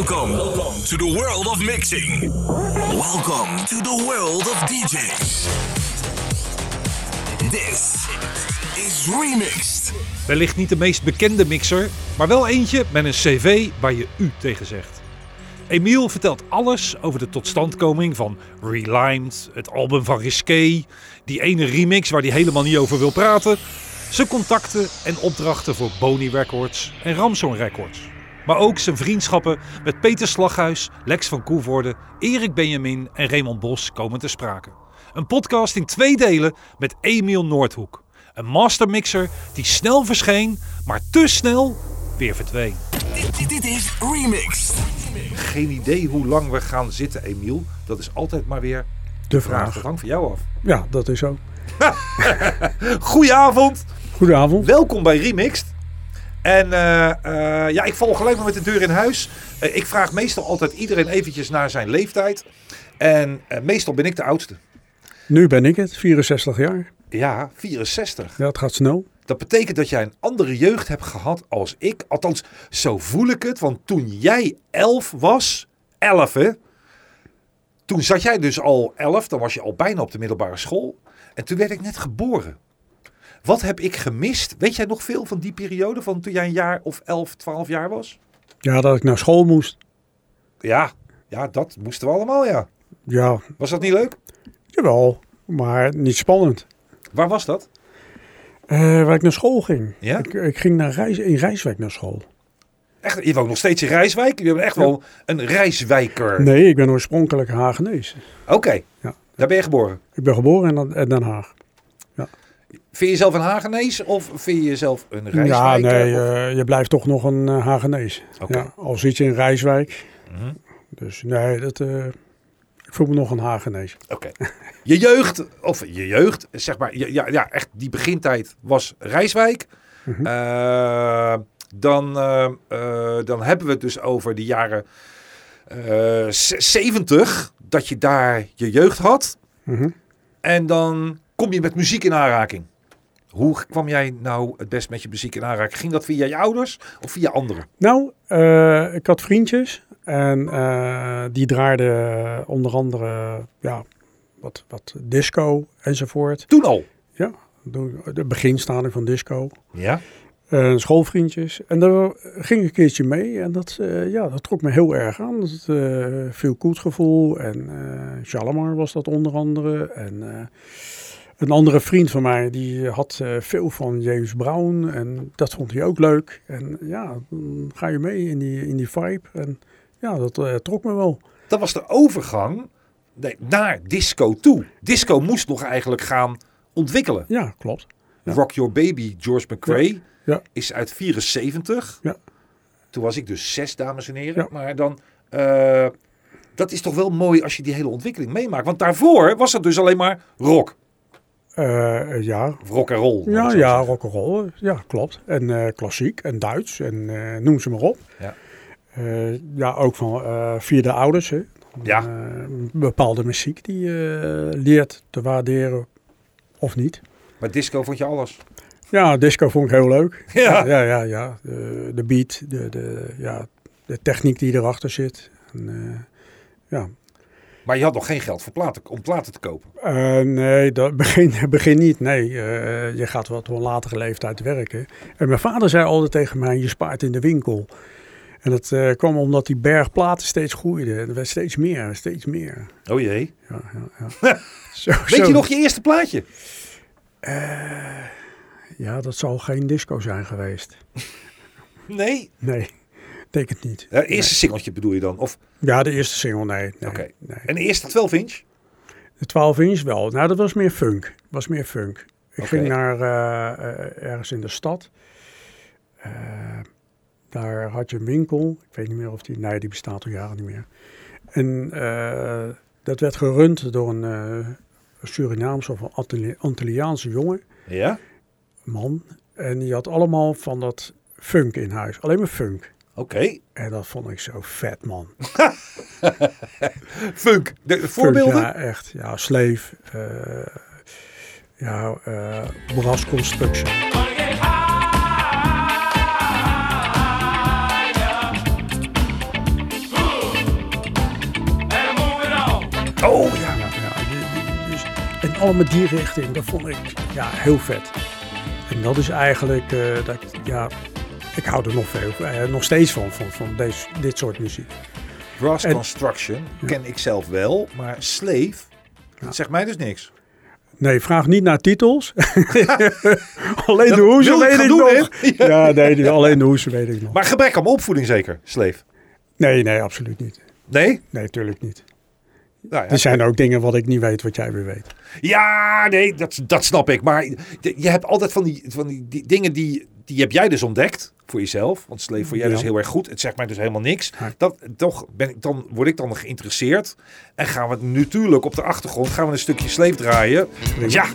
Welcome to the world of mixing. Welcome to the world of DJs. This is Remixed. Wellicht niet de meest bekende mixer, maar wel eentje met een cv waar je u tegen zegt. Emiel vertelt alles over de totstandkoming van Relimed, het album van Risqué, die ene remix waar hij helemaal niet over wil praten, zijn contacten en opdrachten voor Bony Records en Ramson Records. Maar ook zijn vriendschappen met Peter Slaghuis, Lex van Koevoorde, Erik Benjamin en Raymond Bos komen te sprake. Een podcast in twee delen met Emiel Noordhoek. Een mastermixer die snel verscheen, maar te snel weer verdween. Dit, dit- dit is Remixed. Geen idee hoe lang we gaan zitten, Emiel. Dat is altijd maar weer De vraag. vraag. Dat hangt van jou af. Ja, dat is zo. Goedenavond. Goedenavond. Welkom bij Remixed. En eh, eh, ja, ik val gelijk maar met de deur in huis. Eh, ik vraag meestal altijd iedereen eventjes naar zijn leeftijd. En meestal ben ik de oudste. Nu ben ik het, 64 jaar. Ja, 64. Ja, het gaat snel. Dat betekent dat jij een andere jeugd hebt gehad als ik. Althans, zo voel ik het. Want toen jij 11 was, 11 hè. Toen zat jij dus al 11, dan was je al bijna op de middelbare school. En toen werd ik net geboren. Wat heb ik gemist? Weet jij nog veel van die periode van toen jij een jaar of 11, 12 jaar was? Ja, dat ik naar school moest. Ja, ja, dat moesten we allemaal, ja. Ja, Was dat niet leuk? jawel. Maar niet spannend. Waar was dat? Eh, waar ik naar school ging. Ja? Ik, ik ging naar Rijs, in Rijswijk naar school. Echt, je woont nog steeds in Rijswijk. Je bent echt wel een Rijswijker. Nee, ik ben oorspronkelijk Hagenees. Oké, Ja. daar ben je geboren. Ik ben geboren in Den Haag. Vind je jezelf een Hagenees of vind je jezelf een Ja, Rijswijker? nee, Of- eh, je blijft toch nog een eh, Hagenees. Ja, al zit je in Rijswijk. Mhm. Dus nee, dat, eh, ik voel me nog een Hagenees. Oké. Je jeugd, of je jeugd, zeg maar, ja, ja, ja echt die begintijd was Rijswijk. Mhm. Dan, dan hebben we het dus over de jaren eh, z- 70, dat je daar je jeugd had. Mhm. En dan kom je met muziek in aanraking. Hoe kwam jij nou het best met je muziek in aanraking? Ging dat via je ouders of via anderen? Nou, eh, ik had vriendjes en eh, die draaiden onder andere ja, wat, wat disco enzovoort. Toen al. Ja, de beginstadium van disco. Ja. Eh, schoolvriendjes. En daar ging ik een keertje mee en dat, ja, dat trok me heel erg aan. Dat veel goed gevoel en Shalimar was dat onder andere. En een andere vriend van mij die had eh, veel van James Brown en dat vond hij ook leuk. En ja, dan ga je mee in die, in die vibe en ja, dat eh, trok me wel. Dat was de overgang nee, naar disco toe. Disco moest nog eigenlijk gaan ontwikkelen. Ja, klopt. Ja. Rock Your Baby, George McRae, Ja. is uit 74. Ja. Toen was ik dus zes, dames en heren. Maar dan, eh, dat is toch wel mooi als je die hele ontwikkeling meemaakt. Want daarvoor was het dus alleen maar rock. Eh, ja, Of rock en roll. ja, ja zeggen. rock'n'roll. Ja, klopt. En eh, klassiek en Duits en eh, noem ze maar op. Ja. Eh, ja, ook van eh, via de ouders. Hè. Ja. Eh, bepaalde muziek die je leert te waarderen of niet. Maar disco vond je alles. Ja, disco vond ik heel leuk. Ja. ja, ja. ja. De, de beat, de, de, ja, de techniek die erachter zit. En, eh, ja. Maar je had nog geen geld voor platen, om platen te kopen. Eh, nee, dat begin, begin niet. Nee, eh, je gaat wat op een latere leeftijd werken. En mijn vader zei altijd tegen mij, je spaart in de winkel. En dat eh, kwam omdat die berg platen steeds groeide. Er werd steeds meer, steeds meer. Oh jee. Ja, ja, ja. zo, Weet zo. je nog je eerste plaatje? Ja, dat zal geen disco zijn geweest. Nee. Nee, denk het niet. Het eerste singeltje bedoel je dan? Of, Ja, de eerste single, nee. nee, en de eerste 12 inch? De 12 inch wel. Nou, dat was meer funk. was meer funk. Ik ging naar eh, eh, ergens in de stad. Eh, daar had je een winkel. Ik weet niet meer of die... Nee, die bestaat al jaren niet meer. En dat werd gerund door een Surinaamse of een Antilliaanse jongen, Ja. man. En die had allemaal van dat funk in huis. Alleen maar funk. Oké. En dat vond ik zo vet, man. Funk, de voorbeelden? Ja, echt. Ja, sleef. Uh, ja, eh, uh, brasconstruction. Oh ja, ja, ja. Dus, en allemaal die richting, dat vond ik ja, heel vet. En dat is eigenlijk, uh, dat, ja, ik hou er nog, veel, eh, nog steeds van, van, van deze, dit soort muziek. Brass En- Construction ken ik zelf wel, maar Slave, dat zegt mij dus niks. Nee, vraag niet naar titels. alleen de ik weet ik doen, nog. Ja, nee, alleen de hoezen weet ik nog. Maar gebrek aan opvoeding zeker, Slave. Nee, nee, absoluut niet. Nee? Nee, tuurlijk niet. Nou ja. Er zijn ook dingen wat ik niet weet, wat jij weer weet. Ja, nee, dat, dat snap ik. Maar je je hebt altijd van die, van die, die dingen die, die heb jij dus ontdekt voor jezelf. Want Slave voor jij Ja. dus heel erg goed. Het zegt mij dus helemaal niks. Dat, toch ben ik, dan word ik dan geïnteresseerd. En gaan we natuurlijk op de achtergrond gaan we een stukje Slave draaien. Ja,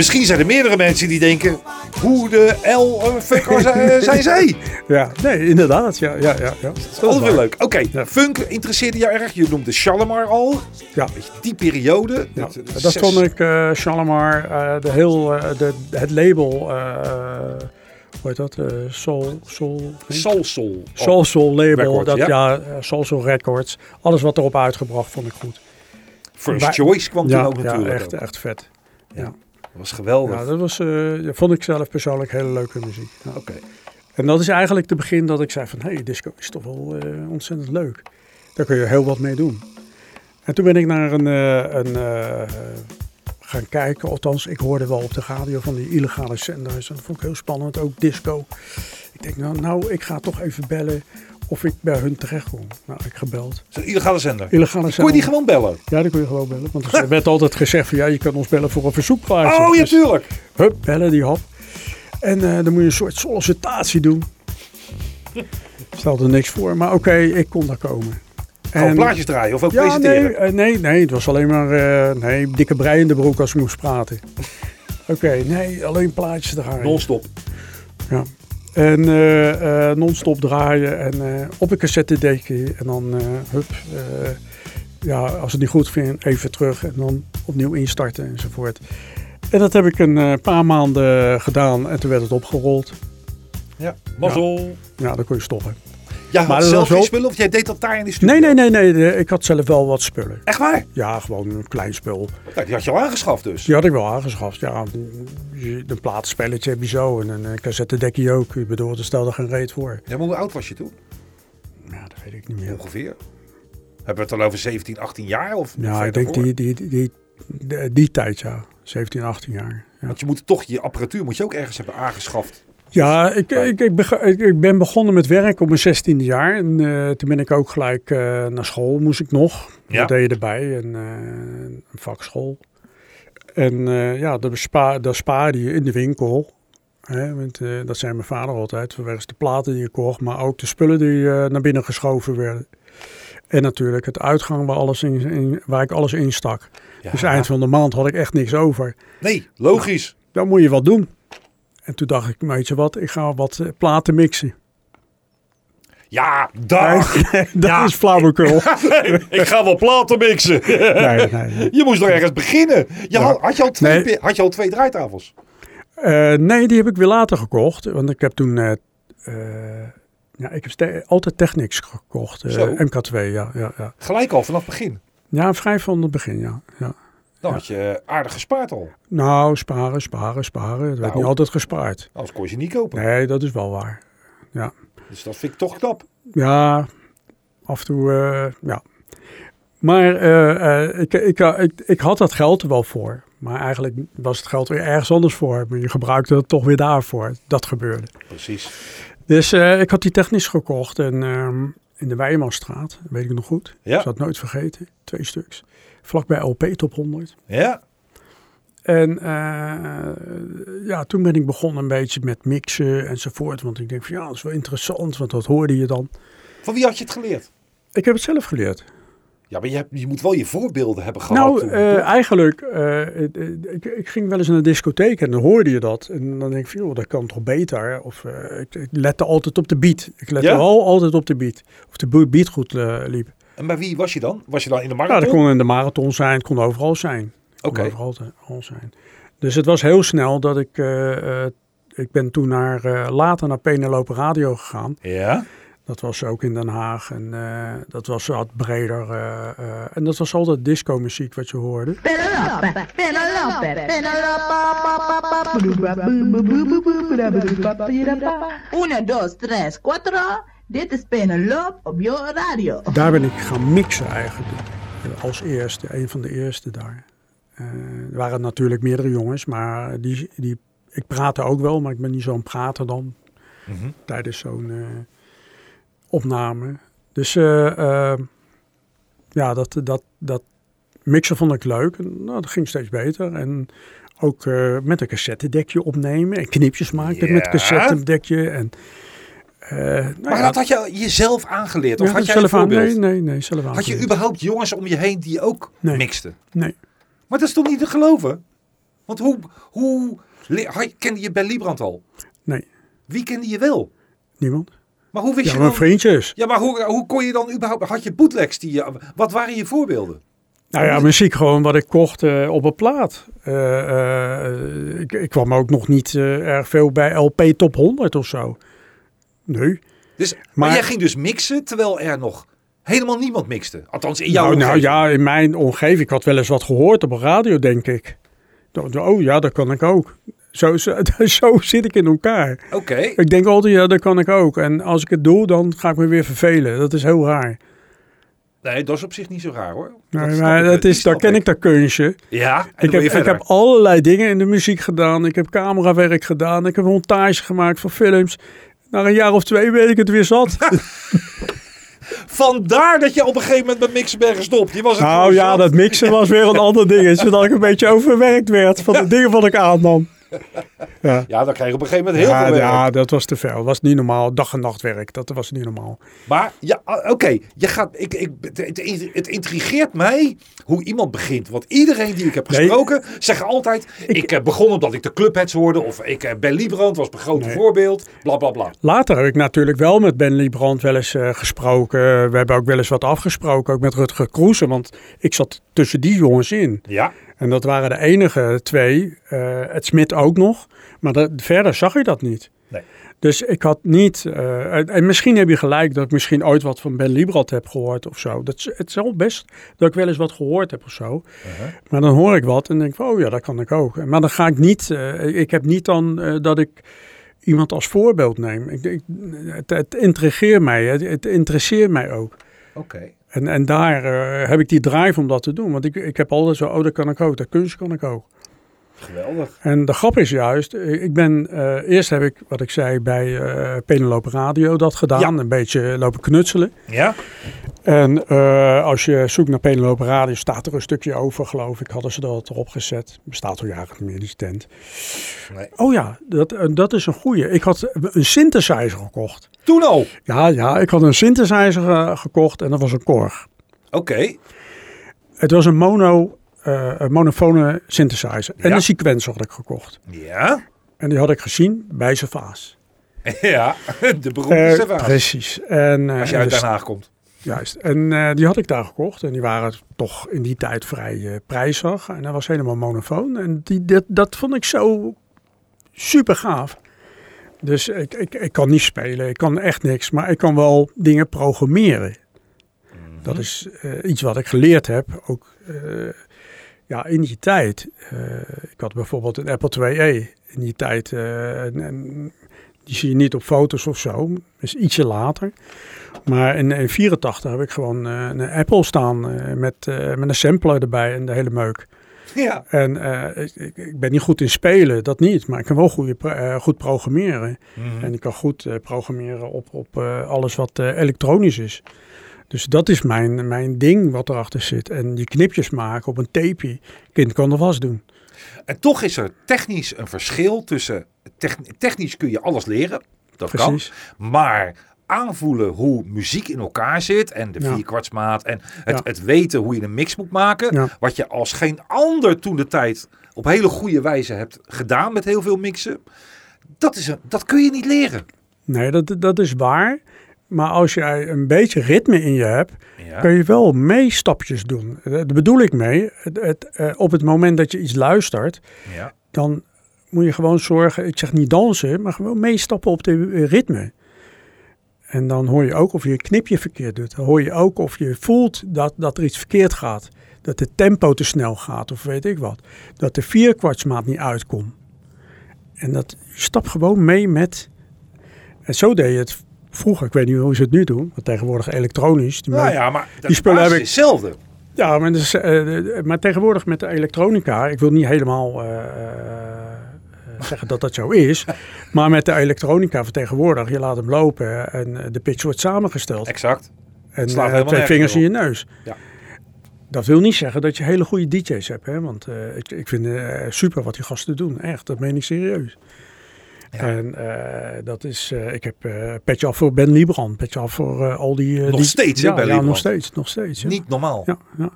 misschien zijn er meerdere mensen die denken... Hoe de L eh, fucker zijn, zijn zij? Ja, nee, inderdaad. Ja, ja, ja, ja. Dat is waar. leuk. Oké, Ja. funk interesseerde jou erg. Je noemde Shalimar al. Ja. Die periode. Ja, dat, vond ik uh, Shalimar, eh, de heel, de, het label, hoe heet dat? Soul, Soul? Soul Soul. Soul Soul label, dat, ja. ja, Soul Soul Records. Alles wat erop uitgebracht vond ik goed. First Choice kwam toen Ja, ook ja natuurlijk. echt, ook. echt vet. Dat was geweldig. Ja, dat was, eh, dat vond ik zelf persoonlijk hele leuke muziek. Ja. Oké. En dat is eigenlijk de begin dat ik zei van, hé, hey, disco is toch wel eh, ontzettend leuk. Daar kun je heel wat mee doen. En toen ben ik naar een, eh, een gaan kijken, althans ik hoorde wel op de radio van die illegale zenders. En dat vond ik heel spannend, ook disco. Ik denk, nou, nou ik ga toch even bellen of ik bij hun terecht kom. Nou, ik gebeld. Is een illegale zender. Illegale Kon je zender. die gewoon bellen? Ja, die kon je gewoon bellen. Want er werd altijd gezegd van, ja, je kan ons bellen voor een verzoekplaatje. Oh ja, Dus- tuurlijk. Hup, bellen die hap. En eh, dan moet je een soort sollicitatie doen. Stelde niks voor, maar oké, ik kon daar komen. Gewoon plaatjes draaien of ook ja, presenteren. nee, eh, nee, nee, het was alleen maar eh, nee, dikke brei in de broek als ik moest praten. Oké, nee, alleen plaatjes draaien. Non-stop. Ja. En eh, eh, non-stop draaien en eh, op een cassettedekje en dan hup, ja, als het niet goed vindt, even terug en dan opnieuw instarten enzovoort. En dat heb ik een paar maanden gedaan en toen werd het opgerold. Ja. Mazzel. Ja, dan kon je stoppen. Ja, Maar had zelf geen spullen of jij deed dat daar in de studio? Nee, nee, nee, nee, ik had zelf wel wat spullen. Echt waar? Ja, gewoon een klein spul. Ja, die had je al aangeschaft dus. Die had ik wel aangeschaft. Ja, een platenspelletje heb je zo en een cassettedekje ook. Ik bedoel, er stelde geen reet voor. Ja, maar hoe oud was je toen? Ja, dat weet ik niet meer. Ongeveer. Hebben we het dan over 17, 18 jaar? Of Ja, ik denk die, die, die, die, die, die tijd, ja. 17, 18 jaar. Ja, Want je moet toch, je apparatuur moet je ook ergens hebben aangeschaft. Ja ik, ik, ik, ben begonnen met werk op mijn 16e jaar. En eh, toen ben ik ook gelijk eh, naar school, moest ik nog. Ja. Dat deed je erbij, een, eh, een vakschool. En ja, dat, bespa, dat spaarde je in de winkel. Hè, want, dat zei mijn vader altijd. Verwegens de platen die je kocht, maar ook de spullen die naar binnen geschoven werden. En natuurlijk het uitgang waar, alles in, in- waar ik alles in stak. Ja. Dus eind van de maand had ik echt niks over. Nee, logisch. Dan moet je wat doen. En toen dacht ik, weet je wat, ik ga wat eh, platen mixen. Ja, dag. dat Ja. is flauwekul. ik ga wel platen mixen. nee, nee, je moest nog ergens beginnen. Je had, had, je al twee, had je al twee draaitafels? Eh, nee, die heb ik weer later gekocht. Want ik heb toen... eh, ja, ik heb altijd Technics gekocht. eh, Zo. MK2, ja, ja, ja. Gelijk al vanaf het begin. Ja, vrij van het begin, ja. ja. Dan had je aardig gespaard al. Nou, sparen, sparen, sparen. Het werd Nou. niet altijd gespaard. Anders kon je ze niet kopen. Nee, dat is wel waar. Ja, Dus dat vind ik toch knap. ja af en toe, eh, ja. Maar eh, eh, ik, ik, ik, ik had dat geld er wel voor. Maar eigenlijk was het geld weer ergens anders voor. Maar je gebruikte het toch weer daarvoor. Dat gebeurde. Precies. Dus eh, ik had die technisch gekocht. En ehm, in de Weimanstraat, weet ik nog goed. Ja. Ik zal het nooit vergeten. Twee stuks. Vlakbij LP Top 100. Ja. En eh, ja, toen ben ik begonnen een beetje met mixen enzovoort. Want ik denk van ja, dat is wel interessant, want dat hoorde je dan. Van wie had je het geleerd? Ik heb het zelf geleerd. Ja, maar je, hebt, je moet wel je voorbeelden hebben gehad. nou, eh, eigenlijk, eh, ik, ik ging wel eens naar een discotheek en dan hoorde je dat. En dan denk ik van, joh, dat kan toch beter? Of eh, ik, ik lette altijd op de beat. Ik lette Ja? wel altijd op de beat. Of de beat goed liep. En bij wie was je dan? Was je dan in de Ja, marathon? dat kon in de marathon zijn, het kon overal zijn. Oké. overal te- zijn. Dus het was heel snel dat ik, ik ben toen naar, later naar Penelope Radio gegaan. Ja? Dat was ook in Den Haag en eh, dat was wat breder. eh, eh, en dat was altijd disco muziek wat je hoorde. Penelope, Penelope, Penelope. Uno, dos, tres, cuatro. Dit is Penelope op jouw radio. Daar ben ik gaan mixen eigenlijk. Als eerste, een van de eerste daar. Eh, er waren natuurlijk meerdere jongens, maar die, die, ik praatte ook wel, maar ik ben niet zo'n prater dan. Mhm. Tijdens zo'n eh, opname. Dus eh, eh, ja, dat, dat, dat mixen vond ik leuk. En, nou, dat ging steeds beter. En ook eh, met een cassettedekje opnemen en knipjes maken met Ja. een cassettedekje. En, nou Maar ja, dat had je jezelf aangeleerd? Of ja, had jij zelf aan, nee, nee, nee, zelf Had je überhaupt jongens om je heen die ook Nee. mixten? Nee. Maar dat is toch niet te geloven? Want hoe, hoe kende je Ben Liebrand al? Nee. Wie kende je wel? Niemand? Maar hoe wist Ja, je dan... vriendjes. Ja, maar hoe, hoe kon je dan überhaupt... Had je bootlegs die je... Wat waren je voorbeelden? Nou ja, muziek gewoon wat ik kocht eh, op een plaat. Eh, eh, ik, ik kwam ook nog niet erg veel bij LP Top 100 of zo. Nee. Dus, maar, Maar- jij ging dus mixen terwijl er nog helemaal niemand mixte. Althans in jouw Nou, nou omgeving. ja, in mijn omgeving. Ik had wel eens wat gehoord op een radio, denk ik. Oh ja, dat kan ik ook. Zo, zo, zo zit ik in elkaar. Oké. Ik denk altijd, ja, dat kan ik ook. En als ik het doe, dan ga ik me weer vervelen. Dat is heel raar. Nee, dat is op zich niet zo raar hoor. Nee, Dat snap maar dat is, daar ken ik dat kunstje. Ja, Ik heb, ik heb allerlei dingen in de muziek gedaan. Ik heb camerawerk gedaan. Ik heb montage gemaakt voor films. Na een jaar of twee weet ik het weer zat. Vandaar dat je op een gegeven moment met mixen bent gestopt. Je was het nou ja, zat. dat mixen was weer een ander ding. Zodat ik een beetje overwerkt werd van de dingen wat ik aannam. Ja. Ja, dan krijg je op een gegeven moment heel Ja, veel werk. ja, dat was te veel. Dat was niet normaal. Dag en nachtwerk. Dat was niet normaal. Maar ja, ah, oké, je gaat. Ik, ik, het, het intrigeert mij hoe iemand begint. Want iedereen die ik heb Nee. gesproken, zeggen altijd: ik, heb begonnen omdat ik de clubheads hoorde. Of ik eh, Ben Liebrand was mijn grote Nee. voorbeeld. Bla bla bla. Later heb ik natuurlijk wel met Ben Liebrand wel eens eh, gesproken. We hebben ook wel eens wat afgesproken. Ook met Rutger Kroesen. Want ik zat tussen die jongens in. Ja, En dat waren de enige twee. eh, het Smit ook nog. Maar dat- verder zag je dat niet. Nee. Dus ik had niet... eh, en- en misschien heb je gelijk dat ik misschien ooit wat van Ben Liebrand heb gehoord of zo. Dat, is- het best dat ik wel eens wat gehoord heb of zo. Maar dan hoor ik wat en denk van, oh ja, dat kan ik ook. Maar dan ga ik niet... eh, ik heb niet dan dat ik iemand als voorbeeld neem. Ik, ik, het, het intrigeert mij. Het, het interesseert mij ook. oké. En, en daar eh, heb ik die drive om dat te doen. Want ik, ik heb altijd zo, oh, dat kan ik ook. Dat kunst kan ik ook. Geweldig. En de grap is juist, eh, ik ben, eh, eerst heb ik, wat ik zei, bij eh Penelope Radio dat gedaan. Ja. Een beetje lopen knutselen. Ja, En als je zoekt naar Penelope Radio, staat er een stukje over, geloof ik. Hadden ze dat erop gezet. Bestaat al jaren niet meer, die tent. Nee. Oh ja, dat, dat is een goeie. Ik had een synthesizer gekocht. toen al. Ja, ja, ik had een synthesizer gekocht en dat was een Korg. Oké. Het was een mono, eh, een monofone synthesizer. En een sequencer had ik gekocht. Ja. En die had ik gezien bij Savaas. Ja, de beroemde Eh, Savaas. precies. En, eh, Als je uit de- Den Haag komt. Juist. En die had ik daar gekocht. En die waren toch in die tijd vrij prijzig. En dat was helemaal monofoon. En die, dat, dat vond ik zo super gaaf. Dus ik, ik, ik kan niet spelen. Ik kan echt niks. Maar ik kan wel dingen programmeren. Dat is eh, iets wat ik geleerd heb. Ook ja, in die tijd. Eh, ik had bijvoorbeeld een Apple IIe. In die tijd. eh, en- en die zie je niet op foto's of zo. Dat is ietsje later. Maar in 1984 heb ik gewoon eh, een Apple staan met, met een sampler erbij en de hele meuk. Ja. En ik, ik- ben niet goed in spelen, dat niet. Maar ik kan wel goede, goed programmeren. Mhm. En ik kan goed programmeren op, op alles wat elektronisch is. Dus dat is mijn, mijn ding wat erachter zit. En die knipjes maken op een tapeje. Kind kan er was doen. En toch is er technisch een verschil tussen. techn- technisch kun je alles leren. Dat Precies. kan. Maar aanvoelen hoe muziek in elkaar zit. En de Ja. vierkwartsmaat. En het, Ja. het weten hoe je een mix moet maken. Ja. Wat je als geen ander toen de tijd op hele goede wijze hebt gedaan met heel veel mixen. Dat, is een, dat kun je niet leren. Nee, dat, dat is waar. Maar als jij een beetje ritme in je hebt, Ja. kun je wel meestapjes doen. Daar bedoel ik mee. Het, het, eh, op het moment dat je iets luistert, ja. dan moet je gewoon zorgen, ik zeg niet dansen, maar gewoon meestappen op de eh, ritme. En dan hoor je ook of je een knipje verkeerd doet. Dan hoor je ook of je voelt dat, dat er iets verkeerd gaat. Dat de tempo te snel gaat of weet ik wat. Dat de vierkwartsmaat niet uitkomt. En dat je stapt gewoon mee met... En zo deed je het vroeger. Ik weet niet hoe ze het nu doen. Maar tegenwoordig elektronisch. Die Nou ja, maar die spullen heb ik- hetzelfde. ja, maar, dus, eh, maar tegenwoordig met de elektronica, ik wil niet helemaal eh, eh, zeggen dat dat zo is, maar met de elektronica van tegenwoordig, je laat hem lopen en de pitch wordt samengesteld. Exact. En slaat twee vingers in je neus. Ja. Dat wil niet zeggen dat je hele goede DJ's hebt, hè? want ik, ik vind super wat die gasten doen, echt, dat meen ik serieus. En eh, dat is, eh, ik heb eh petje af voor Ben Liebrand, petje af voor eh, al die... Nog die- steeds, hè, ja, Ben Ja, Liebrand? nog steeds, nog steeds. Ja. Niet normaal. Ja, ja.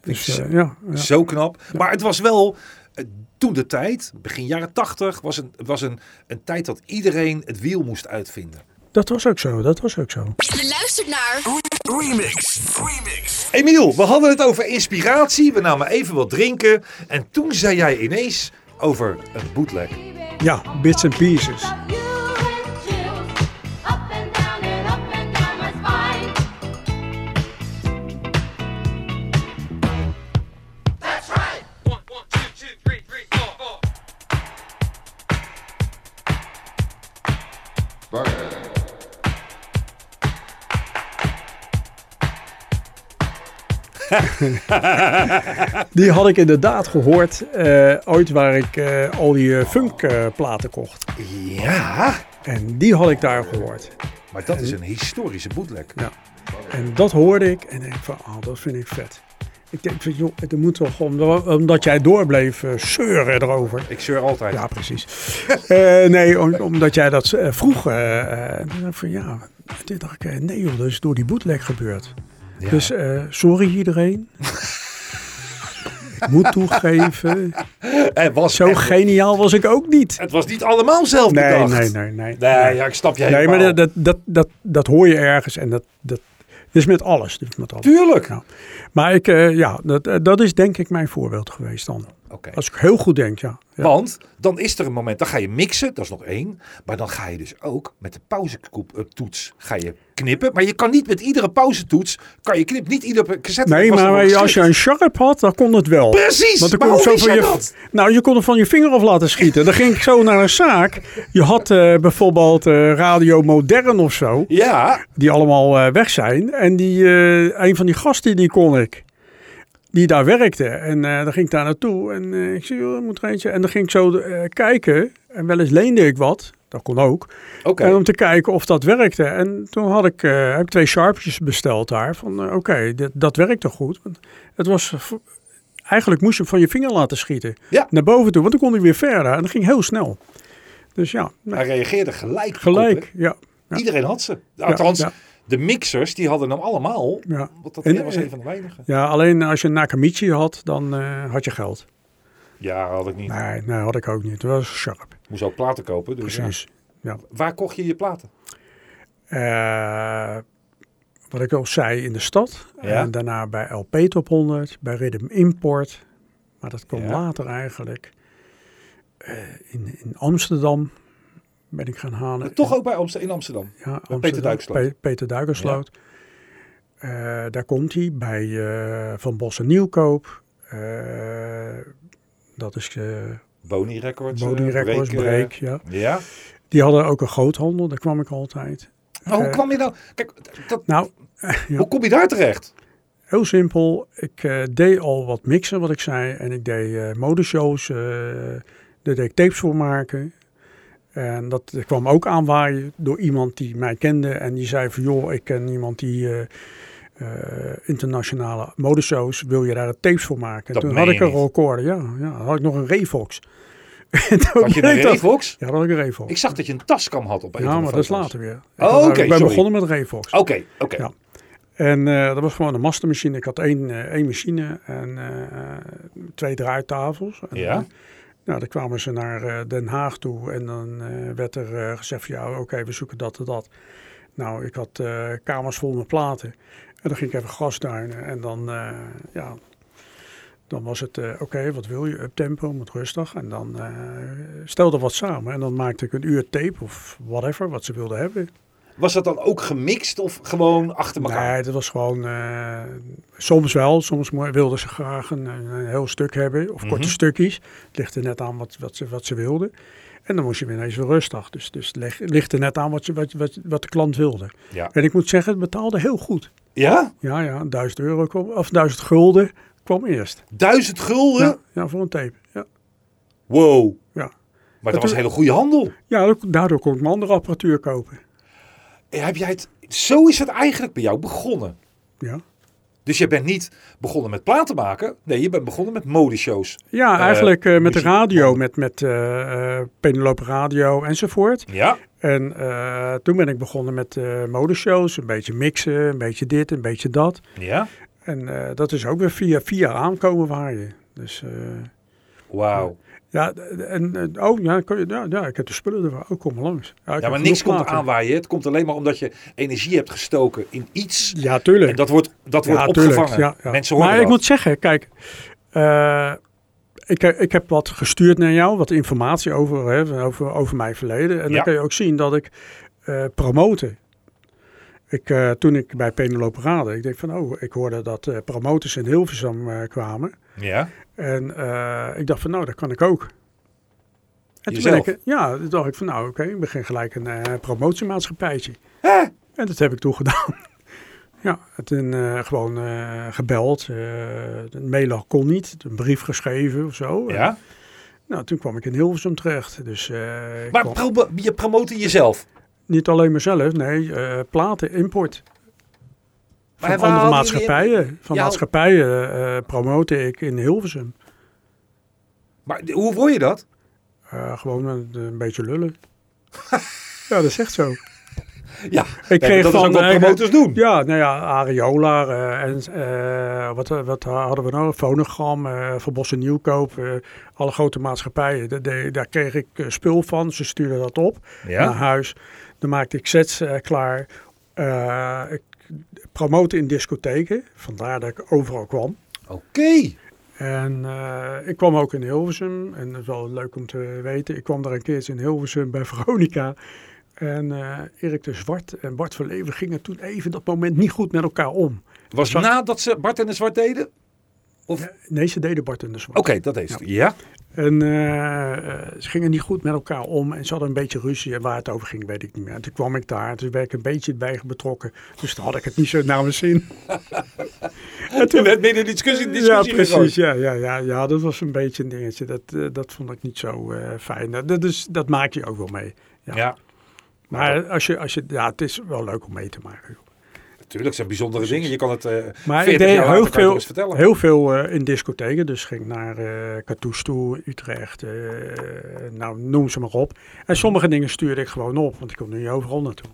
Dus, eh, ja, ja. Zo knap. Maar het was wel toen de tijd, begin jaren tachtig, was, een, was een, een tijd dat iedereen het wiel moest uitvinden. Dat was ook zo, dat was ook zo. Je luistert naar Remix. Remix. Emiel, we hadden het over inspiratie. We namen even wat drinken. En toen zei jij ineens over een bootleg. Ja, bits and pieces. Die had ik inderdaad gehoord eh, ooit waar ik eh, al die eh, funkplaten kocht. Ja, En die had ik daar gehoord. maar dat is een historische bootleg. Ja. En dat hoorde ik en denk van, oh, dat vind ik vet. Ik denk van, joh, er moet toch, omdat, omdat jij doorbleef zeuren erover. Ik zeur altijd. Ja, precies. Nee, om- omdat jij dat eh, vroeg. en toen dacht ik van, ja, toen dacht ik, nee joh, dat is door die bootleg gebeurd. Ja. Dus eh, sorry iedereen. ik moet toegeven, het, was zo echt- geniaal was ik ook niet. het was niet allemaal zelf Nee, bedacht. nee, nee, nee. Nee, ja, ik snap je Nee, helemaal. maar dat, dat, dat, dat, hoor je ergens en dat, dat is met alles. Dat is met alles. Tuurlijk. Maar ik, eh, ja, dat, eh, dat is denk ik mijn voorbeeld geweest dan. Als ik heel goed denk, ja. ja. Want dan is er een moment, dan ga je mixen, dat is nog één. Maar dan ga je dus ook met de pauzetoets ga je knippen. Maar je kan niet met iedere pauzetoets, kan je knippen. Niet iedere cassette Nee, er maar als je een sharp had, dan kon het wel. Precies, Want dan maar kon zo van je, dat? Nou, je kon hem van je vinger af laten schieten. Dan ging ik zo naar een zaak. Je had eh, bijvoorbeeld eh, Radio Modern of zo, Ja, die allemaal eh, weg zijn. En die, een van die gasten, die kon ik. Die daar werkte. En eh, dan ging ik daar naartoe. En ik zei, joh, er moet er eentje. En dan ging ik zo kijken. En wel eens leende ik wat. Dat kon ook. En om te kijken of dat werkte. En toen had ik, eh, heb ik twee sharpjes besteld daar. Van eh, oké, dit- dat werkte goed. Want het was, eigenlijk moest je hem van je vinger laten schieten. Ja. Naar boven toe, want dan kon hij weer verder. En dat ging heel snel. Dus ja, nee, Hij reageerde gelijk. gelijk. Ja. Iedereen had ze. Althans, ja. de mixers, die hadden hem allemaal. Want dat En, was eh, een van de weinigen. ja, alleen als je een Nakamichi had, dan had je geld. Ja, had ik niet. Nee, nee, had ik ook niet. Dat was sharp. Moest ook platen kopen. Dus ja. Precies. Ja. Waar kocht je je platen? Eh, wat ik al zei in de stad. Ja. En daarna bij LP Top 100, bij Rhythm Import. Maar dat kwam Ja. later eigenlijk. Eh, in, in Amsterdam ben ik gaan halen. Toch ook bij Amsterdam, in Amsterdam. ja, Amsterdam, Peter Duikersloot. Pe- Peter Duikersloot. Eh, daar komt hij bij Van Bossen Nieuwkoop. Dat is uh, Boni Records. Eh, Records, Break, ja. ja. Die hadden ook een groothandel, daar kwam ik altijd. Maar hoe Eh, kwam je nou... Kijk, dat, Nou, ja. hoe kom je daar terecht? Heel simpel. Ik eh, deed al wat mixen, wat ik zei. En ik deed eh modeshows. eh daar deed ik tapes voor maken. En dat kwam ook aanwaaien door iemand die mij kende. En die zei van, joh, ik ken iemand die eh, internationale modeshows. Wil je daar tapes voor maken? En Dat toen had ik een recorder. Ja, ja, had ik nog een Revox. Had je een dat- Revox? Ja, dan had ik een Revox. Ik zag dat je een taskam had op een ja, maar dat is later weer. Oh, oké, Ik ben sorry. begonnen met Revox. Oké, oké. Ja. En eh, dat was gewoon een mastermachine. Ik had één, eh, één machine en twee draaitafels. En, Ja. nou, dan kwamen ze naar Den Haag toe en dan werd er gezegd van ja, oké, we zoeken dat en dat. Nou, ik had kamers vol met platen. En dan ging ik even grasduinen en dan, eh, ja, Dan was het, eh, oké, wat wil je? Uptempo, moet rustig. En dan eh stelde wat samen. En dan maakte ik een uur tape of whatever, wat ze wilden hebben. Was dat dan ook gemixt of gewoon achter elkaar? Nee, dat was gewoon, soms wel. Soms wilden ze graag een, een, een heel stuk hebben. Of korte Mhm. stukjes. Het ligt er net aan wat, wat, ze, wat ze wilden. En dan moest je weer ineens weer rustig. Dus, dus het ligt, er net aan wat, je, wat, wat, wat de klant wilde. Ja. En ik moet zeggen, het betaalde heel goed. Ja? Ja, ja, 1000 euro kwam, of 1000 gulden kwam eerst. Duizend gulden? Ja, ja, voor een tape. Ja, Wow. ja. Maar dat Dat was een hele goede handel. ja daardoor kon ik mijn andere apparatuur kopen. Eh, Heb jij het, zo is het eigenlijk bij jou begonnen. Ja, Dus je bent niet begonnen met platen maken. Nee, je bent begonnen met modeshows. ja Eh, eigenlijk eh, met de radio, met, met eh Penelope Radio enzovoort. Ja. En toen ben ik begonnen met modeshows, een beetje mixen, een beetje dit, een beetje dat. Ja. En dat is ook weer via via aankomen waaien. Dus eh, Wauw. Ja, en eh, oh ja, kon je- ja, ja, ik heb de spullen ervan. ook kom maar langs. Ja, maar niks komt platen. aanwaaien. Het komt alleen maar omdat je energie hebt gestoken in iets. Ja, tuurlijk. En dat wordt, dat wordt opgevangen. ja. Mensen horen Maar ik moet zeggen, kijk, eh, ik, ik heb wat gestuurd naar jou, wat informatie over, hè, over, over mijn verleden. En dan kun je ook zien dat ik eh promoten. Ik, toen ik bij Penelope Rade, ik denk van, oh, ik hoorde dat promoters in Hilversum kwamen. Ja. En eh, ik dacht van, nou, dat kan ik ook. En toen ben ik, ja, toen dacht ik van, nou, oké, ik begin gelijk een eh, promotiemaatschappijtje. Hè? En dat heb ik toen gedaan. ja, en toen eh, gewoon eh, gebeld. eh een mailen kon niet, een brief geschreven of zo. En, Ja. nou, toen kwam ik in Hilversum terecht. Dus eh, Maar kwam- pro- je promote jezelf. niet alleen mezelf, nee, eh, platen, import. Van andere maatschappijen. Van Ja. maatschappijen eh promote ik in Hilversum. Maar hoe word je dat? Eh, gewoon een, een beetje lullen. ja, dat is echt zo. Ja, Ik kreeg dat van, ook wat promoters doen. Ja, nou ja, Areola eh, en wat, wat hadden we nou? Fonogram, Van Bossen Nieuwkoop, alle grote maatschappijen. Da- daar kreeg ik spul van. Ze stuurden dat op Ja. naar huis. Dan maakte ik sets klaar. Ik promoten in discotheken. Vandaar dat ik overal kwam. Oké. En eh, ik kwam ook in Hilversum. En dat is wel leuk om te weten. Ik kwam daar een keertje in Hilversum bij Veronica. En eh, Erik de Zwart en Bart Verleven gingen toen even dat moment niet goed met elkaar om. Was Zag- nadat ze Bart en de Zwart deden? Of... Oké, Nee, ze deden Bart en de Zwart. dat is het. Ja. En eh, eh, ze gingen niet goed met elkaar om. En ze hadden een beetje ruzie. En waar het over ging, weet ik niet meer. En toen kwam ik daar. En toen werd ik een beetje bij betrokken. Dus toen had ik het niet zo naar mijn zin. En toen werd midden in de discussie, ja, discussie precies. Ja, ja, ja, ja, dat was een beetje een dingetje. Dat, eh, dat vond ik niet zo fijn. Dat, is, dat maak je ook wel mee. Ja. Ja, Maar als je, als je, ja, het is wel leuk om mee te maken. Natuurlijk zijn bijzondere dingen. Je kan het eh Maar 40 ik deed heel je veel, vertellen. heel veel eh, in discotheken. Dus ging naar Cartouche toe, Utrecht, nou noem ze maar op. En sommige dingen stuurde ik gewoon op, want ik kon nu niet overal naartoe.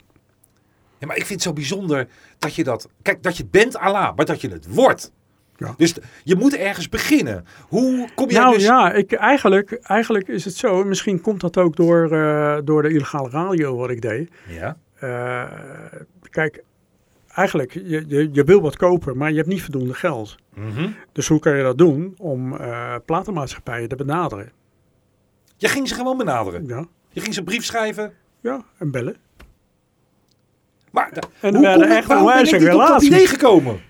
Ja, maar ik vind het zo bijzonder dat je dat... Kijk, dat je het bent Allah, maar dat je het wordt. Ja. Dus je moet ergens beginnen. Hoe kom jij nou dus... ja, ik, eigenlijk, eigenlijk is het zo. Misschien komt dat ook door, door de illegale radio wat ik deed. Ja. Kijk, eigenlijk, je, je, je wil wat kopen, maar je hebt niet voldoende geld. Mhm. Dus hoe kan je dat doen om eh platenmaatschappijen te benaderen? Je ging ze gewoon benaderen. Ja, Je ging ze een brief schrijven. ja en bellen. Maar En er hoe kom echt waarom ben ik niet op dat idee gekomen?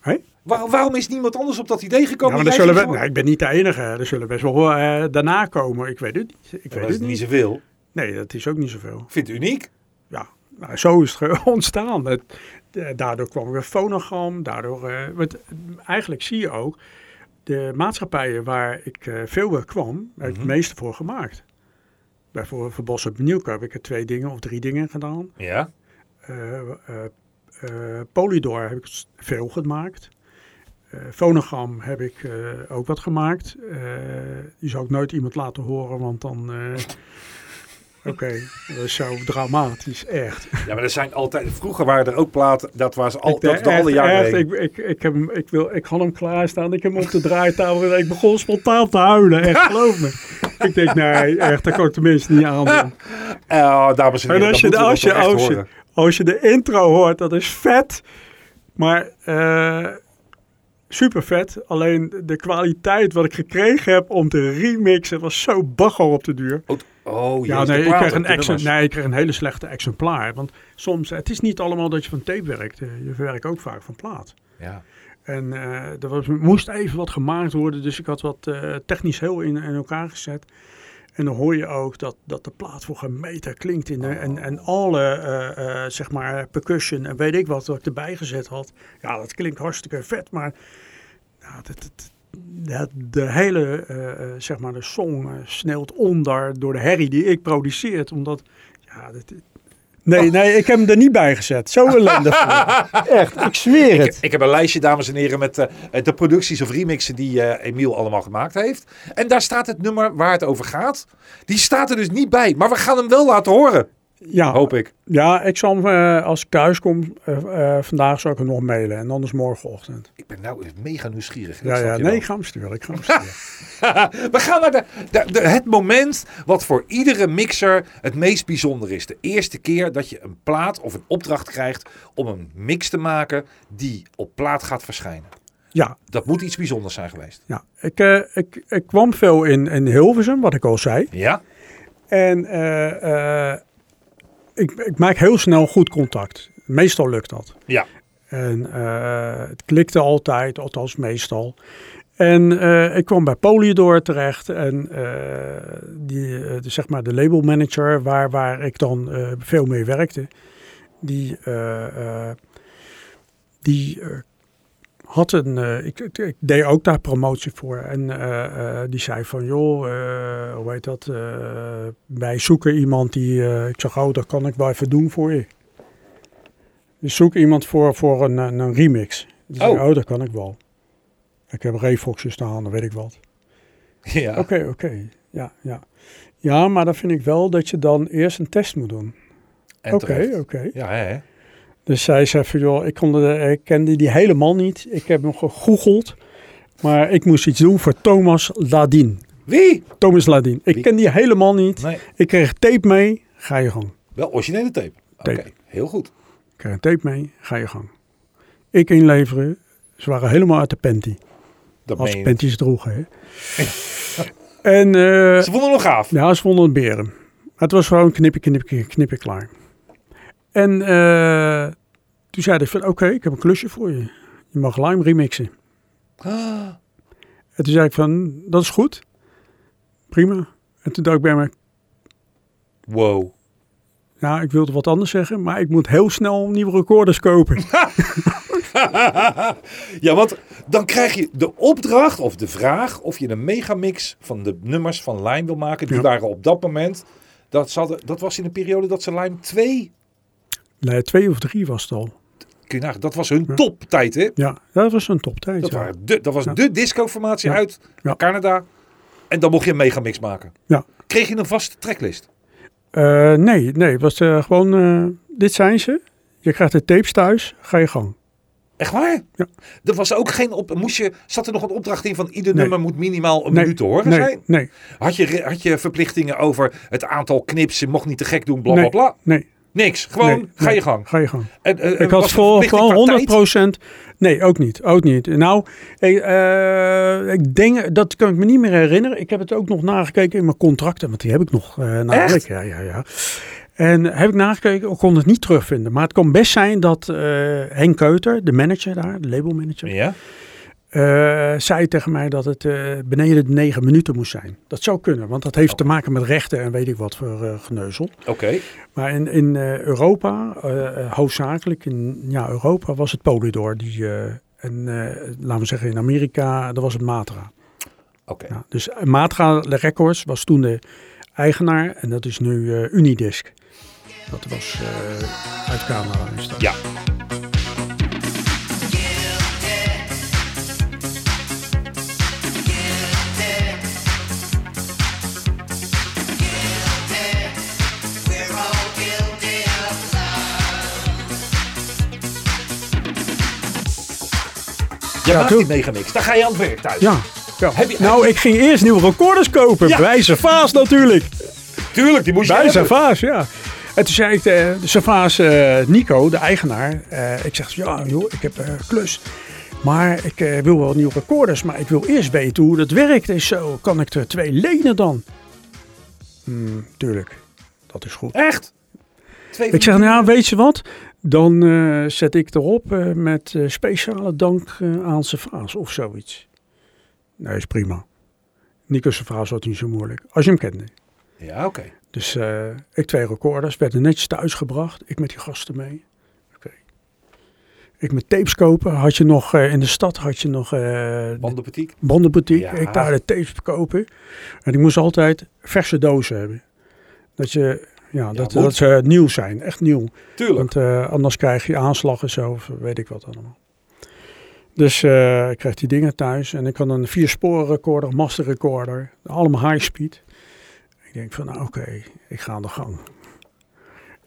Hé? Waar- waarom is niemand anders op dat idee gekomen? Ja, maar zullen we, nee, ik ben niet de enige. Er zullen best wel eh, daarna komen. Ik weet het niet. Ik Ja, weet dat het is niet. zoveel. Nee, dat is ook niet zoveel. Ik vind het uniek. Ja, nou, zo is het ontstaan. Het, daardoor kwam weer fonogram. Daardoor, eh, want eigenlijk zie je ook, de maatschappijen waar ik eh, veel bij kwam, heb ik Mhm. het meeste voor gemaakt. Bijvoorbeeld voor Bos op Nieuwkoop heb ik er twee dingen of drie dingen gedaan. Ja. Eh, eh, eh, Polydor heb ik veel gemaakt. Eh Fonogram heb ik eh, ook wat gemaakt. Eh, die zou ik nooit iemand laten horen, want dan... Oké, dat is zo dramatisch, echt. ja, maar er zijn altijd... Vroeger waren er ook platen, dat was al, Ik dat de alle jaren echt, ik, ik, ik, heb hem, ik, wil, ik had hem klaarstaan. Ik heb hem op de draaitafel. Ik begon spontaan te huilen. Echt, geloof me. Ik denk, nee, echt, dat kan ik tenminste niet aandoen. Eh, dames en En heren, als dat je, de, als, je, als, je, als je de intro hoort, dat is vet. Maar eh, super vet. Alleen de kwaliteit wat ik gekregen heb om te remixen was zo bagger op de duur. Oh, Ja, nee ik, kreeg een nee, ik kreeg een hele slechte exemplaar. Want soms, het is niet allemaal dat je van tape werkt. Eh, Je werkt ook vaak van plaat. Ja. En eh, er was, moest even wat gemaakt worden. Dus ik had wat eh, technisch heel in, in elkaar gezet. En dan hoor je ook dat, dat de plaat voor geen meter klinkt. In de, en, en alle, zeg maar, percussion en weet ik wat, wat ik erbij gezet had. Ja, dat klinkt hartstikke vet. Maar dat, dat- dat- de hele, eh, zeg maar, de song eh, sneeuwt onder door de herrie die ik produceert. Omdat, ja, dat, nee, nee, ik heb hem er niet bij gezet. Zo ellendig. Echt, ik zweer het. ik heb een lijstje, dames en heren, met de producties of remixen die eh Emiel allemaal gemaakt heeft. En daar staat het nummer waar het over gaat. Die staat er dus niet bij, maar we gaan hem wel laten horen, Ja, hoop ik. Ja, ik zal hem, eh, als ik thuis kom, eh, eh, vandaag zal ik hem nog mailen. En anders morgenochtend. Ik ben nou mega nieuwsgierig. Ja, ja, nee, wel. ik ga hem sturen. Ik ga hem sturen. We gaan naar de, de, de- het moment wat voor iedere mixer het meest bijzonder is. De eerste keer dat je een plaat of een opdracht krijgt om een mix te maken die op plaat gaat verschijnen. ja, Dat moet iets bijzonders zijn geweest. ja. Ik, eh, ik, ik kwam veel in, in Hilversum, wat ik al zei. Ja? En eh, eh, ik, ik maak heel snel goed contact. Meestal lukt dat. Ja. En eh, het klikte altijd, althans meestal. En eh, ik kwam bij Polydor terecht en eh, die, de, zeg maar de labelmanager waar, waar ik dan veel mee werkte, die, die had een, eh, ik, ik, deed ook daar promotie voor en eh, eh, die zei van joh, hoe heet dat, wij zoeken iemand die, ik zeg oh dat kan ik wel even doen voor je. Dus zoek iemand voor, voor een, een, remix. Dus Oh. oh. oh, dat kan ik wel. Ik heb Refoxjes staan, dan weet ik wat. Ja. Oké, oké. Ja, ja. Ja, maar dan vind ik wel dat je dan eerst een test moet doen. En Oké, oké. Ja, hè? Dus zij zei van, joh, ik, kon de, ik kende die helemaal niet. Ik heb hem gegoogeld. Maar ik moest iets doen voor Thomas Ladin. Wie? Thomas Ladin. Ik Wie? ken die helemaal niet. Nee, Ik kreeg tape mee, ga je gang. wel originele tape. Oké, Tape. heel goed. Ik kreeg een tape mee, ga je gang. Ik inleveren. Ze waren helemaal uit de panty. Dat Als je panties droegen, hè. en eh. Ze vonden hem nog gaaf. Ja, ze vonden het beren. Het was gewoon knippen, knippen, knippen, klaar. En eh, toen zei hij van, oké, ik heb een klusje voor je. Je mag Lime remixen. Ah, En toen zei ik van, dat is goed. Prima. En toen dacht ik bij me, Wow. ja, ik wilde wat anders zeggen, maar ik moet heel snel nieuwe recorders kopen. ja, want dan krijg je de opdracht of de vraag of je een megamix van de nummers van Lime wil maken. Die Ja. waren op dat moment, dat, zat, dat was in de periode dat ze Lime 2, nee, twee of drie was het al. kun dat was hun Ja. toptijd hè. Ja, dat was een toptijd. Dat, ja. waren de, dat was Ja. de discoformatie uit. Canada. En dan mocht je een megamix maken. Ja. Kreeg je een vaste tracklist? Eh, nee, nee, het was eh, gewoon, eh, dit zijn ze. Je krijgt de tapes thuis, ga je gang. Echt waar? Ja. Er was ook geen op. Moest je, zat er nog een opdracht in van ieder Nee. nummer moet minimaal een nee, minuut te horen nee, zijn? Nee, Had je, had je verplichtingen over het aantal knips, je mocht niet te gek doen, bla bla bla? nee. Niks. Gewoon nee, ga nee, je gang. Ga je gang. En, eh, Ik was had voor, qua 100 tijd? procent. Nee, ook niet. Ook niet. Nou, ik, eh, ik denk, dat kan ik me niet meer herinneren. Ik heb het ook nog nagekeken in mijn contracten, want die heb ik nog eh namelijk. Ja, ja, ja. En heb ik nagekeken, ik kon het niet terugvinden. Maar het kan best zijn dat eh, Henk Keuter, de manager daar, de labelmanager, Ja? Eh, zei tegen mij dat het eh, beneden de negen minuten moest zijn. Dat zou kunnen, want dat heeft te maken met rechten en weet ik wat voor eh, geneuzel. Oké. Maar in, in Europa, hoofdzakelijk in ja, Europa, was het Polydor. Die, en laten we zeggen in Amerika, dat was het Matra. Oké. Ja, dus Matra Records was toen de eigenaar en dat is nu Unidisc. Dat was uit Canada. Is dat. Ja. Ja, maakt die megamix. Dan ga je aan het werk thuis. Ja. ja. Heb je- nou, ik ging eerst nieuwe recorders kopen. Ja. Bij Servaas natuurlijk. Tuurlijk, die moest je Bij. Servaas, ja. En toen zei ik de, de Servaas eh, Nico, de eigenaar. eh, ik zeg, ja joh, ik heb eh klus. Maar ik eh, wil wel nieuwe recorders, maar ik wil eerst weten hoe dat werkt en zo. Kan ik er twee lenen dan? Hmm, tuurlijk, dat is goed. Echt? Twee Ik zeg, nou weet je wat? Dan eh, zet ik erop eh, met eh, speciale dank aan Servaas of zoiets. Nee, is prima. Nico Servaas was niet zo moeilijk. Als je hem kende. Ja, oké. Dus ik twee recorders, werden netjes thuisgebracht. Ik met die gasten mee. Oké. Ik met tapes kopen. Had je nog in de stad had je nog Bandenboutique. bandenboutique. Ja. Ik daar de tapes kopen. En ik moest altijd verse dozen hebben. Dat je, ja, dat, dat ze nieuw zijn. Echt nieuw. Tuurlijk. Want eh, anders krijg je aanslag en zo, of weet ik wat allemaal. Dus eh, ik kreeg die dingen thuis en ik had een vier sporen recorder, master recorder, allemaal high speed. Ik denk van, nou oké, ik ga aan de gang.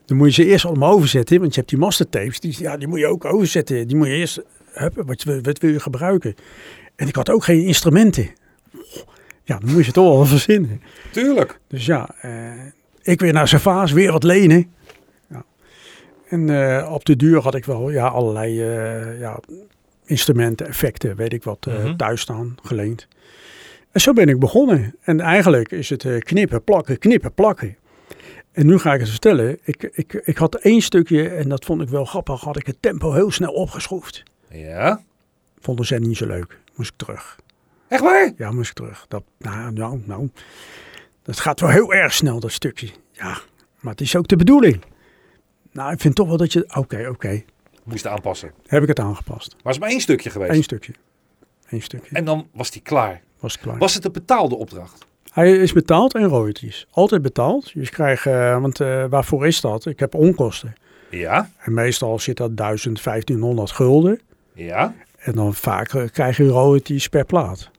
Dan moet je ze eerst allemaal overzetten, want je hebt die mastertapes, die, ja, die moet je ook overzetten. Die moet je eerst, hebben, wat, wil- wat wil je gebruiken? En ik had ook geen instrumenten. Ja, dan moet je het toch wel verzinnen. Tuurlijk. Dus ja, eh, ik weer naar Savaas, weer wat lenen. Ja. En eh, op de duur had ik wel ja, allerlei eh, ja, instrumenten, effecten, weet ik wat, eh, Mhm. thuis staan, geleend. En zo ben ik begonnen. En eigenlijk is het knippen, plakken, knippen, plakken. En nu ga ik het vertellen. Ik, ik, ik had één stukje, en dat vond ik wel grappig, had ik het tempo heel snel opgeschroefd. Ja. Vonden ze niet zo leuk. Moest ik terug. Echt waar? Ja, moest ik terug. Dat, nou, nou, nou. Dat gaat wel heel erg snel, dat stukje. Ja, maar het is ook de bedoeling. Nou, ik vind toch wel dat je... Oké, oké. Moest aanpassen. Heb ik het aangepast. Maar het is maar één stukje geweest. Eén stukje. Eén stukje. En dan was die klaar. was het klaar. Was het een betaalde opdracht? Hij is betaald en royalties. Altijd betaald. Je krijgt... eh, want eh, waarvoor is dat? Ik heb onkosten. Ja. En meestal zit dat 1000, 1500 gulden. Ja. En dan vaak eh, krijg je royalties per plaat.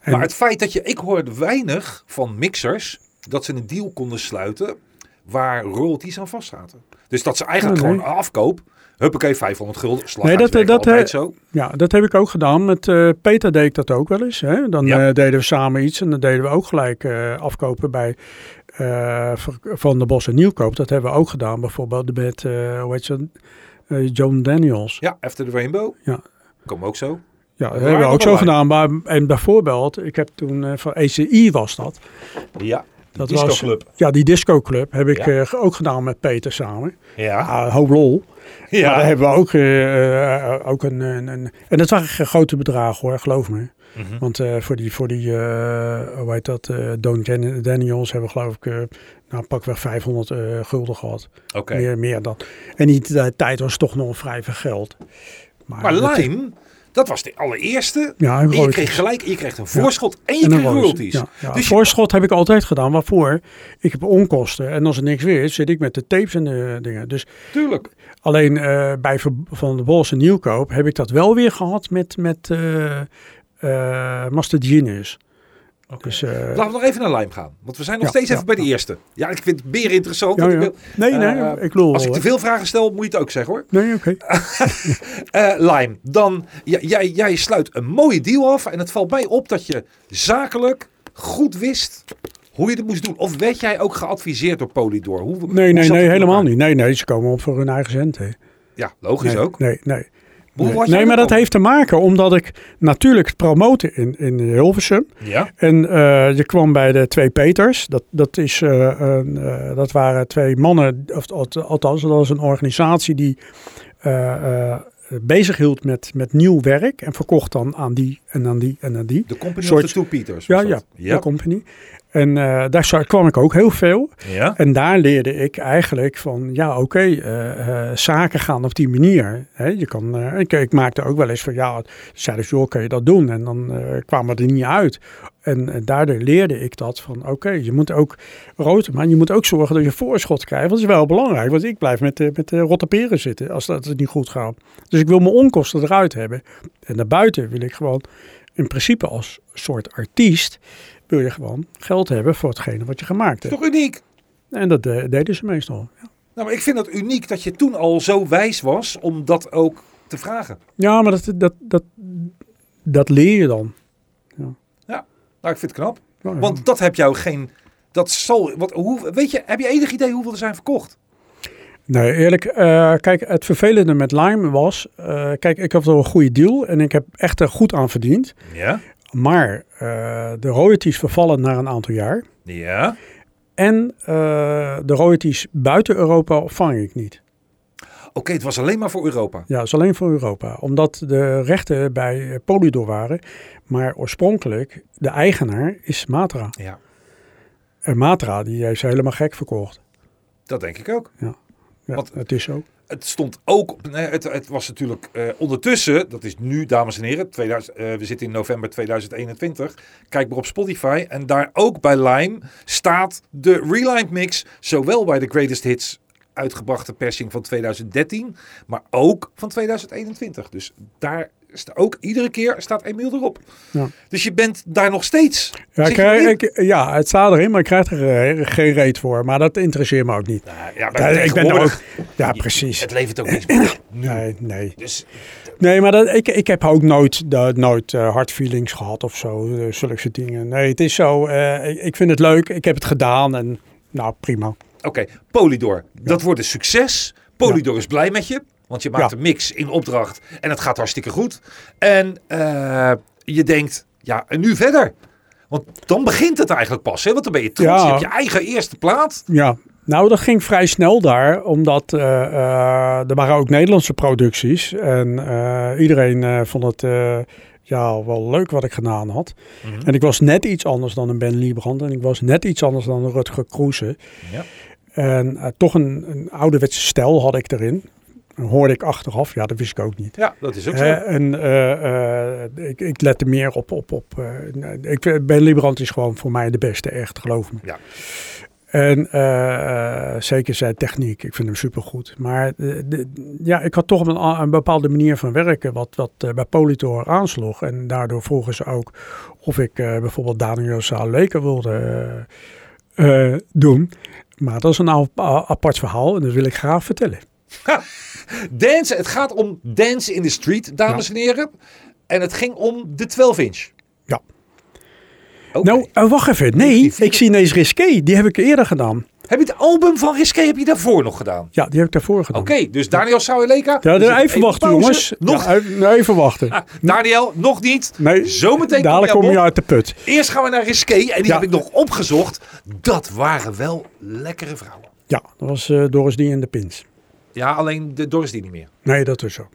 En- Maar het feit dat je... Ik hoorde weinig van mixers dat ze een deal konden sluiten waar royalties aan vast zaten. Dus dat ze eigenlijk nee. gewoon afkoop... Huppakee, 500 gulden. Slag Nee, dat- dat, zo. Ja, dat heb ik ook gedaan. Met eh, Peter deed ik dat ook wel eens. Hè? Dan Ja. eh, deden we samen iets en dan deden we ook gelijk eh, afkopen bij Van der Bos en Nieuwkoop. Dat hebben we ook gedaan. Bijvoorbeeld met, hoe heet ze, John Daniels. Ja, After the Rainbow. Ja. Kom ook zo. Ja, dat hebben we ook zo gedaan. Maar, en bijvoorbeeld, ik heb toen eh, van ECI was dat. Ja. Dat Disco was, Club. Ja, die disco club heb ik Ja. eh, ook gedaan met Peter samen. Ja. Ah, hoop lol. Maar Ja. daar hebben we ook, eh, ook een, een, een- En dat waren geen grote bedragen hoor, geloof me. Mhm. Want voor die, voor die hoe heet dat, Don Dan- Daniels hebben we geloof ik, nou pakweg 500 eh, gulden gehad. Oké. Meer, meer dan. En die tijd was toch nog vrij veel geld. Maar Lime, dat was de allereerste. Ja, En je kreeg gelijk, je kreeg een voorschot en je En kreeg royalties. Ja, ja. Dus Voorschot heb ik altijd gedaan. Waarvoor? Ik heb onkosten. En als er niks weer is, zit ik met de tapes en de dingen. Dus tuurlijk. alleen eh, bij Van de Bos en Nieuwkoop heb ik dat wel weer gehad met, met eh eh, Master Genius. Dus, eh, Laten we nog even naar Lime gaan. Want we zijn nog Ja, steeds ja, even bij de eerste. Ja, ik vind het meer interessant. ik wil- Nee, nee, eh, ik lul Als ik wel, te veel vragen stel, moet je het ook zeggen hoor. Nee, oké. Eh Lime, dan, jij, jij sluit een mooie deal af. En het valt mij op dat je zakelijk goed wist hoe je het moest doen. Of werd jij ook geadviseerd door Polydor? Hoe, hoe Nee, nee, nee, helemaal elkaar? niet. Nee, nee, ze komen op voor hun eigen centen. Ja, logisch nee, ook. Nee, nee. Hoe nee. maar dat heeft te maken omdat ik natuurlijk promoten in, in Hilversum. Ja, En eh, je kwam bij de twee Peters. Dat, dat, is, eh, een, eh, dat waren twee mannen, of, althans, dat was een organisatie die eh, eh, bezig hield met, met nieuw werk. En verkocht dan aan die en aan die en aan die. de Company Soort- of the Two Peters. Ja, ja, dat. de company. En eh, daar kwam ik ook heel veel. ja. En daar leerde ik eigenlijk van, ja oké, eh, eh, zaken gaan op die manier. Hè, je kan, ik, ik maakte ook wel eens van, ja, zeiden ze, joh, kan je dat doen? En dan kwamen we er niet uit. En, daardoor leerde ik dat van, oké, je moet ook rood, maar je moet ook zorgen dat je voorschot krijgt. Dat is wel belangrijk, want ik blijf met, met de rotte peren zitten als dat het niet goed gaat. Dus ik wil mijn onkosten eruit hebben. En daarbuiten wil ik gewoon, in principe als soort artiest, wil je gewoon geld hebben voor hetgene wat je gemaakt hebt. Toch uniek. En dat eh, deden ze meestal. Ja. Nou, maar ik vind het uniek dat je toen al zo wijs was om dat ook te vragen. Ja, maar dat, dat, dat, dat leer je dan. Nou, ik vind het knap. Ja, ja. Want dat heb jou geen... Dat zal... Wat, hoe, weet je, heb je enig idee hoeveel er zijn verkocht? Nee, eerlijk. eh, kijk, het vervelende met Lime was... eh, kijk, ik had wel een goede deal en ik heb echt er goed aan verdiend. Ja? Maar eh, de royalties vervallen na een aantal jaar. Ja? En eh, de royalties buiten Europa ontvang ik niet. Oké, het was alleen maar voor Europa. Ja, dat is alleen voor Europa. Omdat de rechten bij eh, Polydor waren. Maar oorspronkelijk, de eigenaar is Matra. Ja, En Matra, die heeft ze helemaal gek verkocht. dat denk ik ook. Ja, Wat- het is zo. Het stond ook, het, het was natuurlijk eh, ondertussen, dat is nu dames en heren, 2000, eh, we zitten in november 2021, kijk maar op Spotify en daar ook bij Lime staat de Relined mix, zowel bij de Greatest Hits uitgebrachte persing van 2013, maar ook van 2021. Dus daar ook iedere keer staat Emiel erop. Ja. Dus je bent daar nog steeds. Ja, ik, krijg- ja, het staat erin, maar ik krijg er eh, geen reet voor. Maar dat interesseert me ook niet. Nou, ja, maar ik ben er ook, ja, precies. Het levert ook meer. Nu. Nee, nee. Dus Nee, maar dat, ik, ik heb ook nooit, de, nooit eh, hard feelings gehad of zo. eh, zulke soort dingen. Nee, het is zo. ik, vind het leuk. Ik heb het gedaan en nou, prima. Oké, Polydor. Dat wordt een succes. Polydor is blij met je. Want je maakt Ja. een mix in opdracht. En het gaat hartstikke goed. En eh, je denkt, ja, en nu verder. Want dan begint het eigenlijk pas. Hè? Want dan ben je trots. Ja. Je hebt je eigen eerste plaat. Ja, nou dat ging vrij snel daar, omdat eh, eh, er waren ook Nederlandse producties. En iedereen vond het ja, wel leuk wat ik gedaan had. En ik was net iets anders dan een Ben Liebrand en ik was net iets anders dan een Rutger Kroese. Ja. En toch een, een ouderwetse stijl had ik erin. Hoorde ik achteraf, ja dat wist ik ook niet. Ja, dat is ook zo. En eh, eh, ik, ik lette meer op. op, op eh, ik, Ben Liebrand is gewoon voor mij de beste, echt, geloof me. Ja. En zeker zijn techniek, ik vind hem supergoed. Maar de, de- ja, ik had toch een, een bepaalde manier van werken wat, wat bij Politor aansloeg. En daardoor vroegen ze ook of ik bijvoorbeeld Daniel Saaleke wilde doen. Maar dat is een apart verhaal en dat wil ik graag vertellen. Dance, het gaat om Dance in the Street, dames en heren. En het ging om de 12 inch. Ja. Nou, eh, wacht even. Nee, ik zie ineens Risqué. Die heb ik eerder gedaan. Heb je het album van Risqué heb je daarvoor nog gedaan? Ja, die heb ik daarvoor gedaan. Oké, dus Daniel Sauerleka. Ja, zitten even wachten jongens. Nog Ja, even- even wachten. Ah, Daniel, nog niet. Nee, Zometeen dadelijk kom kom je je aan uit de put. Eerst gaan we naar Risqué en die Ja. heb ik nog opgezocht. Dat waren wel lekkere vrouwen. Ja, dat was eh, Doris Die en de Pins. Ja, alleen de Doris die niet meer. Nee, dat is zo.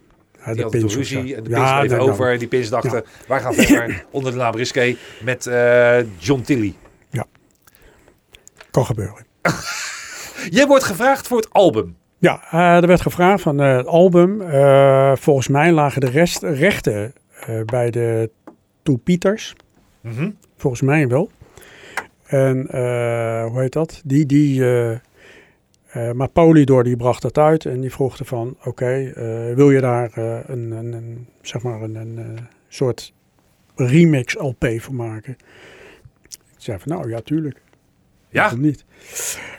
Ja, Die de ruzie zo. en de Ja, Pins bleef nee, over. Die Pins dachten, wij gaan verder onder de naam Risqué met eh, John Tilly. Kan gebeuren. Jij wordt gevraagd voor het album. Ja, eh, er werd gevraagd van eh, het album. volgens mij lagen de rest, rechten bij de Two Pieters. Mhm. Volgens mij wel. En hoe heet dat? Die, die, eh, maar Polydor die bracht dat uit en die vroeg ervan, oké, eh, wil je daar eh, een, een, een, zeg maar een, een soort remix LP voor maken? Ik zei van, nou ja, tuurlijk. Ja, Waarom niet?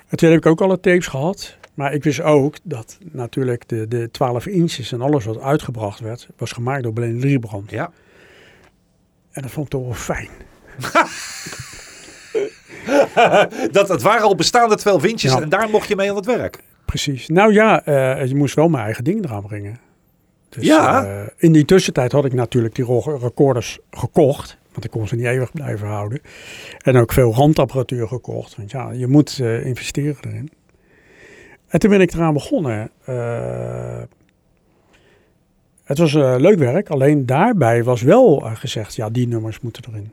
En toen heb ik ook alle tapes gehad. Maar ik wist ook dat natuurlijk de, de 12 inches en alles wat uitgebracht werd, was gemaakt door Bleen Liebrand. ja. En dat vond ik toch wel fijn. Dat, het waren al bestaande 12 inches Ja. en daar mocht je mee aan het werk. Precies. Nou ja, eh, je moest wel mijn eigen dingen eraan brengen. Dus, Ja. eh, in die tussentijd had ik natuurlijk die recorders gekocht. Want ik kon ze niet eeuwig blijven houden. En ook veel randapparatuur gekocht. Want ja, je moet eh, investeren erin. En toen ben ik eraan begonnen. Het was leuk werk. Alleen daarbij was wel gezegd, ja, die nummers moeten erin.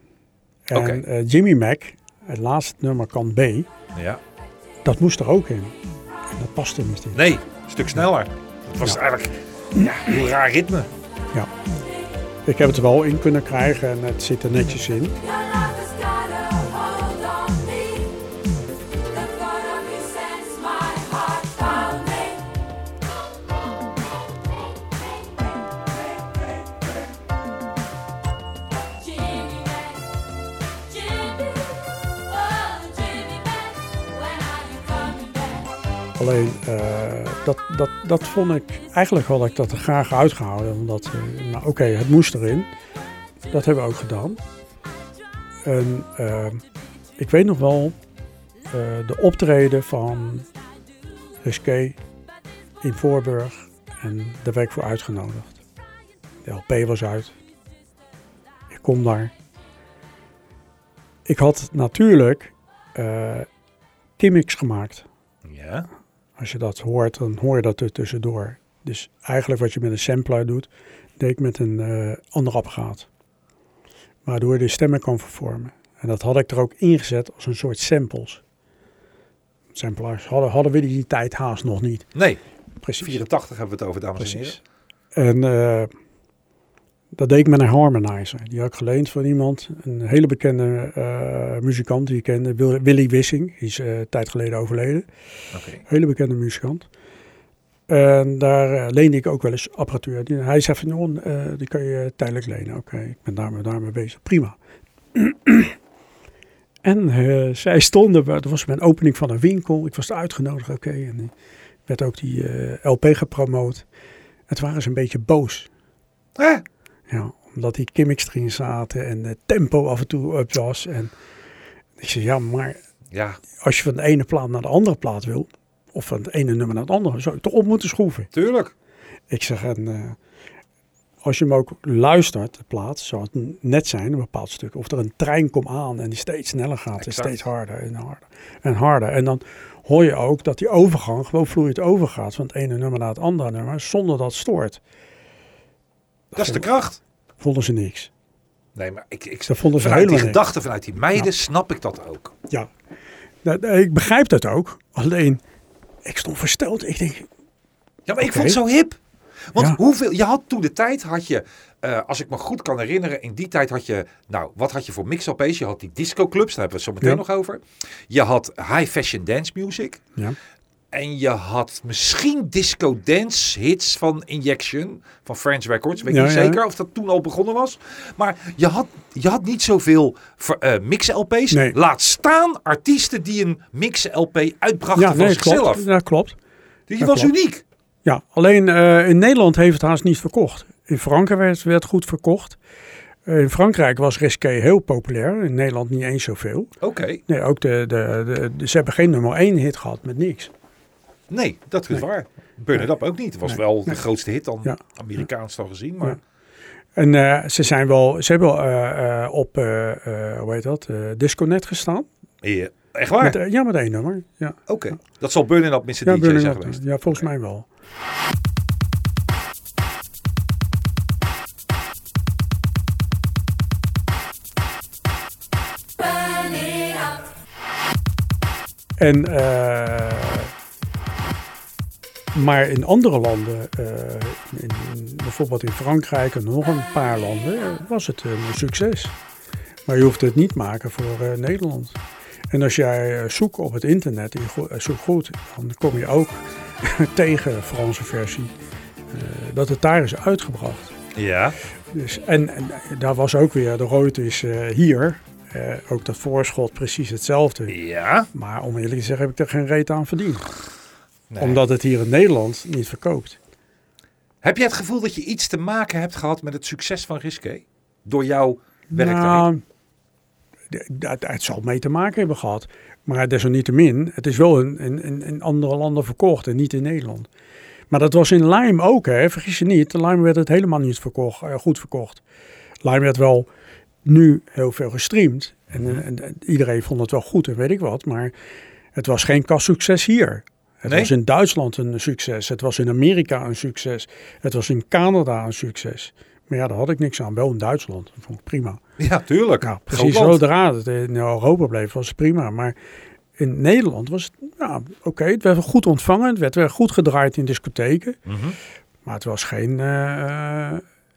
En Jimmy Mac, het laatste nummer kan B, Ja. dat moest er ook in. En dat paste niet in. Nee, een stuk sneller. Het was Ja. eigenlijk ja, een heel raar ritme. Ja. Ik heb het er wel in kunnen krijgen en het zit er netjes in. Alleen eh, dat, dat, dat vond ik, eigenlijk had ik dat er graag uitgehouden. Omdat, eh, nou oké, het moest erin. Dat hebben we ook gedaan. En eh, ik weet nog wel de optreden van Risqué in Voorburg. En daar werd ik voor uitgenodigd. De LP was uit. Ik kom daar. Ik had natuurlijk gimmicks gemacht. Ja. Als je dat hoort, dan hoor je dat er tussendoor. Dus eigenlijk wat je met een sampler doet, deed ik met een eh ander apparaat. Waardoor je de stemmen kan vervormen. En dat had ik er ook ingezet als een soort samples. Samplers hadden, hadden we die tijd haast nog niet. Nee, Precies. 84 hebben we het over, dames en heren. En eh, dat deed ik met een harmonizer. Die had ik geleend van iemand. Een hele bekende eh, muzikant die ik kende. Wil- Willy Wissing. Die is eh, een tijd geleden overleden. Hele bekende muzikant. En daar eh, leende ik ook wel eens apparatuur. Die- Hij zei van, eh, die kan je tijdelijk lenen. Oké, ik ben daarmee, daarmee bezig. Prima. en zij stonden, dat was mijn opening van een winkel. Ik was uitgenodigd, oké. en werd ook die LP gepromoot. Het waren ze een beetje boos. Eh, Ja, omdat die gimmicks erin zaten en het tempo af en toe up was. En ik zei, ja, maar ja, als je van de ene plaat naar de andere plaat wil, of van het ene nummer naar het andere, zou je toch op moeten schroeven. tuurlijk. Ik zeg, en, eh, als je hem ook luistert, de plaat, zou het net zijn, een bepaald stuk. Of er een trein komt aan en die steeds sneller gaat en steeds harder en harder en harder. En dan hoor je ook dat die overgang gewoon vloeiend overgaat van het ene nummer naar het andere nummer, zonder dat het stoort. Dat is de kracht. Vonden ze niks. Nee, maar ik, ik, Dat vonden ze vanuit die helemaal niks. gedachte, vanuit die meiden, Ja. snap ik dat ook. Ja, Dat- ik begrijp dat ook. Alleen, ik stond versteld. Ik denk, Ja, maar ik vond het zo hip. Want Ja. hoeveel, je had toen de tijd, had je, eh, als ik me goed kan herinneren, in die tijd had je, nou, wat had je voor mix-LP's? Je had die disco-clubs, daar hebben we het zo meteen Ja. nog over. Je had high-fashion dance music. ja, En je had misschien disco dance hits van Injection, van French Records. Weet Ja, niet ja. zeker of dat toen al begonnen was. Maar je had, je had niet zoveel ver- eh, mix-LP's. Nee. Laat staan artiesten die een mix-LP uitbrachten ja van nee, zichzelf. klopt. Dat klopt. Die dat was klopt. uniek. Ja, alleen eh, in Nederland heeft het haast niet verkocht. In Frankrijk werd, werd goed verkocht. Eh, in Frankrijk was Risqué heel populair. In Nederland niet eens zoveel. Oké. Nee, ook de, de, de, de- ze hebben geen nummer één hit gehad met niks. Nee, dat is Nee. waar. Burn It Up ook niet. Het was Nee. wel de grootste hit dan Ja. Amerikaans dan gezien. Maar Ja. En eh, ze zijn wel, ze hebben wel eh, eh, op, eh, eh, hoe heet dat, eh, Disconet gestaan. Ja, echt waar? Met, ja, met één nummer. Ja, Oké. Dat zal Burn It Up Mr. ja, DJ Burning zijn geweest. ja volgens mij wel. En, eh, maar in andere landen, eh, in, bijvoorbeeld in Frankrijk en nog een paar landen, eh, was het een succes. Maar je hoeft het niet maken voor eh, Nederland. En als jij zoekt op het internet, en zoekt goed, dan kom je ook tegen de Franse versie. dat het daar is uitgebracht. Ja. Dus, en, en daar was ook weer, de Reuters is hier, ook dat voorschot precies hetzelfde. Ja. Maar om eerlijk te zeggen heb ik er geen reet aan verdiend. Nee. Omdat het hier in Nederland niet verkoopt. Heb je het gevoel dat je iets te maken hebt gehad met het succes van Risqué? Door jouw werk daarin? Nou, het zal mee te maken hebben gehad. Maar desalniettemin, het is wel in, in, andere landen verkocht en niet in Nederland. Maar dat was in Lime ook, hè? vergis je niet. In Lime werd het helemaal niet verkocht, eh, goed verkocht. Lime werd wel nu heel veel gestreamd. En, eh, en, en iedereen vond het wel goed en weet ik wat. Maar het was geen kassucces hier. Het Nee? was in Duitsland een succes. Het was in Amerika een succes. Het was in Canada een succes. Maar ja, daar had ik niks aan. Wel in Duitsland. Dat vond ik prima. Ja, tuurlijk. Ja, precies. Zodra het in Europa bleef, was het prima. Maar in Nederland was het, ja, oké, het werd wel goed ontvangen. Het werd wel goed gedraaid in discotheken. Mhm. Maar het was geen... eh,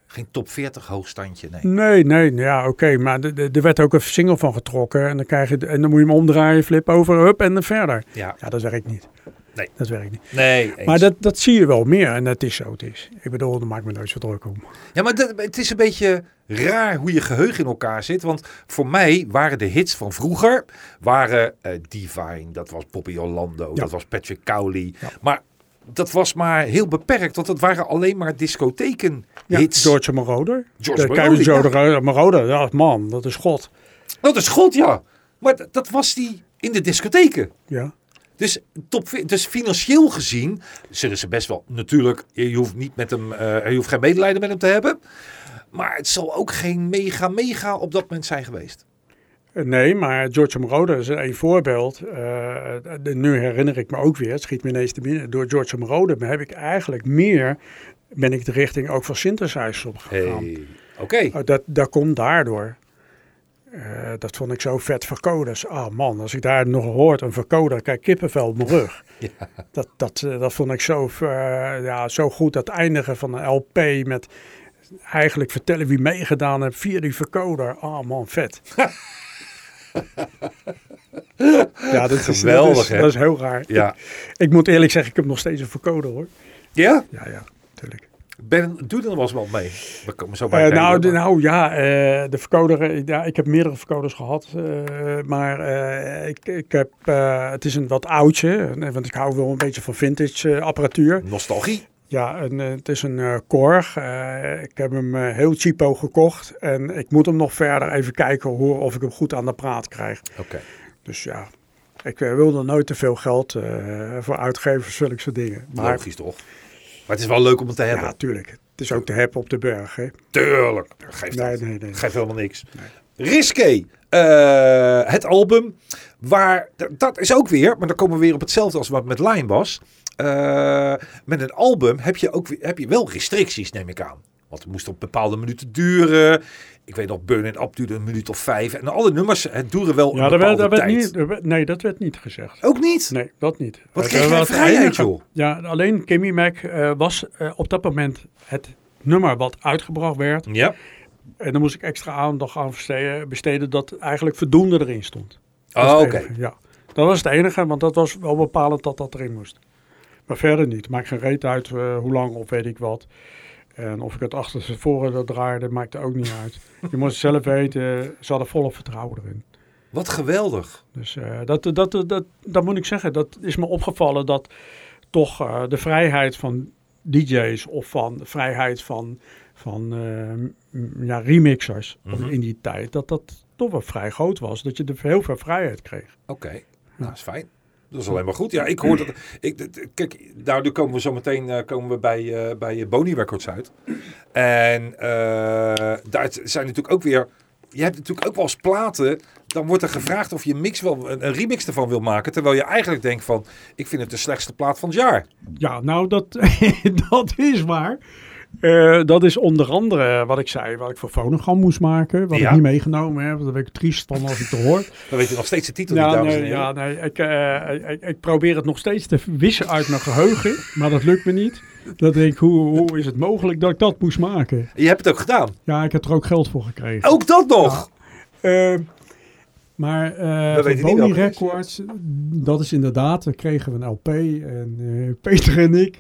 Geen top 40 hoogstandje, nee. nee, nee, ja, oké. maar de- de- er werd ook een single van getrokken. En dan, krijg je, en dan moet je hem omdraaien, flip over, hup, en dan verder. Ja, Ja, dat werkt niet. Nee. Dat werkt niet. nee. eens. Maar dat, dat zie je wel meer. En dat is zo het is. Ik bedoel, daar maak ik me nooit zo druk om. Ja, maar dat- het is een beetje raar hoe je geheugen in elkaar zit. Want voor mij waren de hits van vroeger... waren eh, Divine, dat was Bobby Orlando, Ja. dat was Patrick Cowley. Ja. Maar dat was maar heel beperkt. Want het waren alleen maar discotheken Ja, hits. George Moroder. George De- Moroder. George Moroder, ja, man, dat is God. Dat is goed, ja. Maar dat was die in de discotheken. Ja. Dus, top, dus financieel gezien zullen ze best wel, natuurlijk, je hoeft, niet met hem, eh, je hoeft geen medelijden met hem te hebben. Maar het zal ook geen mega, mega op dat moment zijn geweest. Eh, Nee, maar George Moroder is een voorbeeld. Eh, nu herinner ik me ook weer, het schiet me ineens te binnen. Door George Moroder heb ik eigenlijk meer, ben ik de richting ook van synthesizers op gegaan. Hey. Oké. Oh, dat, dat komt daardoor. Eh, dat vond ik zo vet vercoders. Ah man, als ik daar nog hoort, een vercoder, kijk kippenvel op mijn rug. Dat, dat, eh, dat vond ik zo, eh, ja, zo goed. Dat eindigen van een LP met eigenlijk vertellen wie meegedaan heeft via die vercoder. Ah man, vet. ja, dat is, Geweldig, dat is, hè? dat is heel raar. Ja. Ik, ik moet eerlijk zeggen, ik heb nog steeds een vercoder hoor. Ja? Ja, ja, natuurlijk. Ben, doe er was wel mee. We komen zo bij het nou, de, nou ja, eh, de vercoder, eh, ja, ik heb meerdere vercoders gehad, eh, maar ik, ik heb, het is een wat oudje, want ik hou wel een beetje van vintage apparatuur. Nostalgie. Ja, en, het is een Korg. Ik heb hem heel cheapo gekocht en ik moet hem nog verder even kijken hoe, of ik hem goed aan de praat krijg. Oké. Dus ja, ik wil er nooit te veel geld voor uitgeven zulke soort dingen. Maar Logisch toch? Maar het is wel leuk om het te ja, hebben. natuurlijk. Het is ook te hebben op de berg. Hè? Tuurlijk. Dat geeft, Nee, het. nee, nee. geeft helemaal niks. Risqué. eh, het album. Waar, dat is ook weer, maar dan komen we weer op hetzelfde als wat met Line was. Eh, met een album heb je, ook, heb je wel restricties, neem ik aan. Want het moest op bepaalde minuten duren. Ik weet nog, Burn It Up duurde een minuut of vijf. En alle nummers het duren wel Ja, een dat werd, bepaalde dat werd tijd. niet, dat werd- nee, dat werd niet gezegd. Ook niet? Nee, dat niet. Wat Eh, kreeg dat jij vrijheid, joh? Ja, alleen Kimmy Mac eh, was eh, op dat moment het nummer wat uitgebracht werd. Ja. En dan moest ik extra aandacht aan besteden, besteden dat eigenlijk voldoende erin stond. Dat Oh, was oké. Ja, dat was het enige, want dat was wel bepalend dat dat erin moest. Maar verder niet. Maakt geen reet uit hoe lang of weet ik wat. En of ik het achter ze voren dat draaide, maakt er ook niet uit. Je moet het zelf weten, ze hadden volop vertrouwen erin. Wat geweldig. Dus eh, dat, dat, dat, dat, dat moet ik zeggen, dat is me opgevallen dat toch eh, de vrijheid van DJ's of van de vrijheid van, van eh, ja, remixers Mhm. in die tijd, dat dat toch wel vrij groot was. Dat je er heel veel vrijheid kreeg. Oké, nou, dat is fijn. Dat is alleen maar goed. Ja, ik hoor dat. Ik, kijk, nou, komen we zo meteen eh, komen we bij, eh bij Boni Records uit. En eh, daar zijn natuurlijk ook weer. Je hebt natuurlijk ook wel eens platen. Dan wordt er gevraagd of je mix wel, een, een remix ervan wil maken. Terwijl je eigenlijk denkt van. Ik vind het de slechtste plaat van het jaar. Ja, nou dat, dat is waar. Eh, dat is onder andere wat ik zei, wat ik voor Fonogram moest maken. Wat Ja. ik niet meegenomen heb. Daar ben ik triest van als ik het hoor. Dan weet je nog steeds de titel niet, Ja, dames en nee, heren. ja, nee ik, eh, ik, ik probeer het nog steeds te wissen uit mijn geheugen, maar dat lukt me niet. Dat denk ik, hoe, hoe is het mogelijk dat ik dat moest maken? Je hebt het ook gedaan. Ja, ik heb er ook geld voor gekregen. Ook dat nog. Maar We van weten niet Boni het is. Records, dat is inderdaad, dan kregen we een LP. En Peter en ik,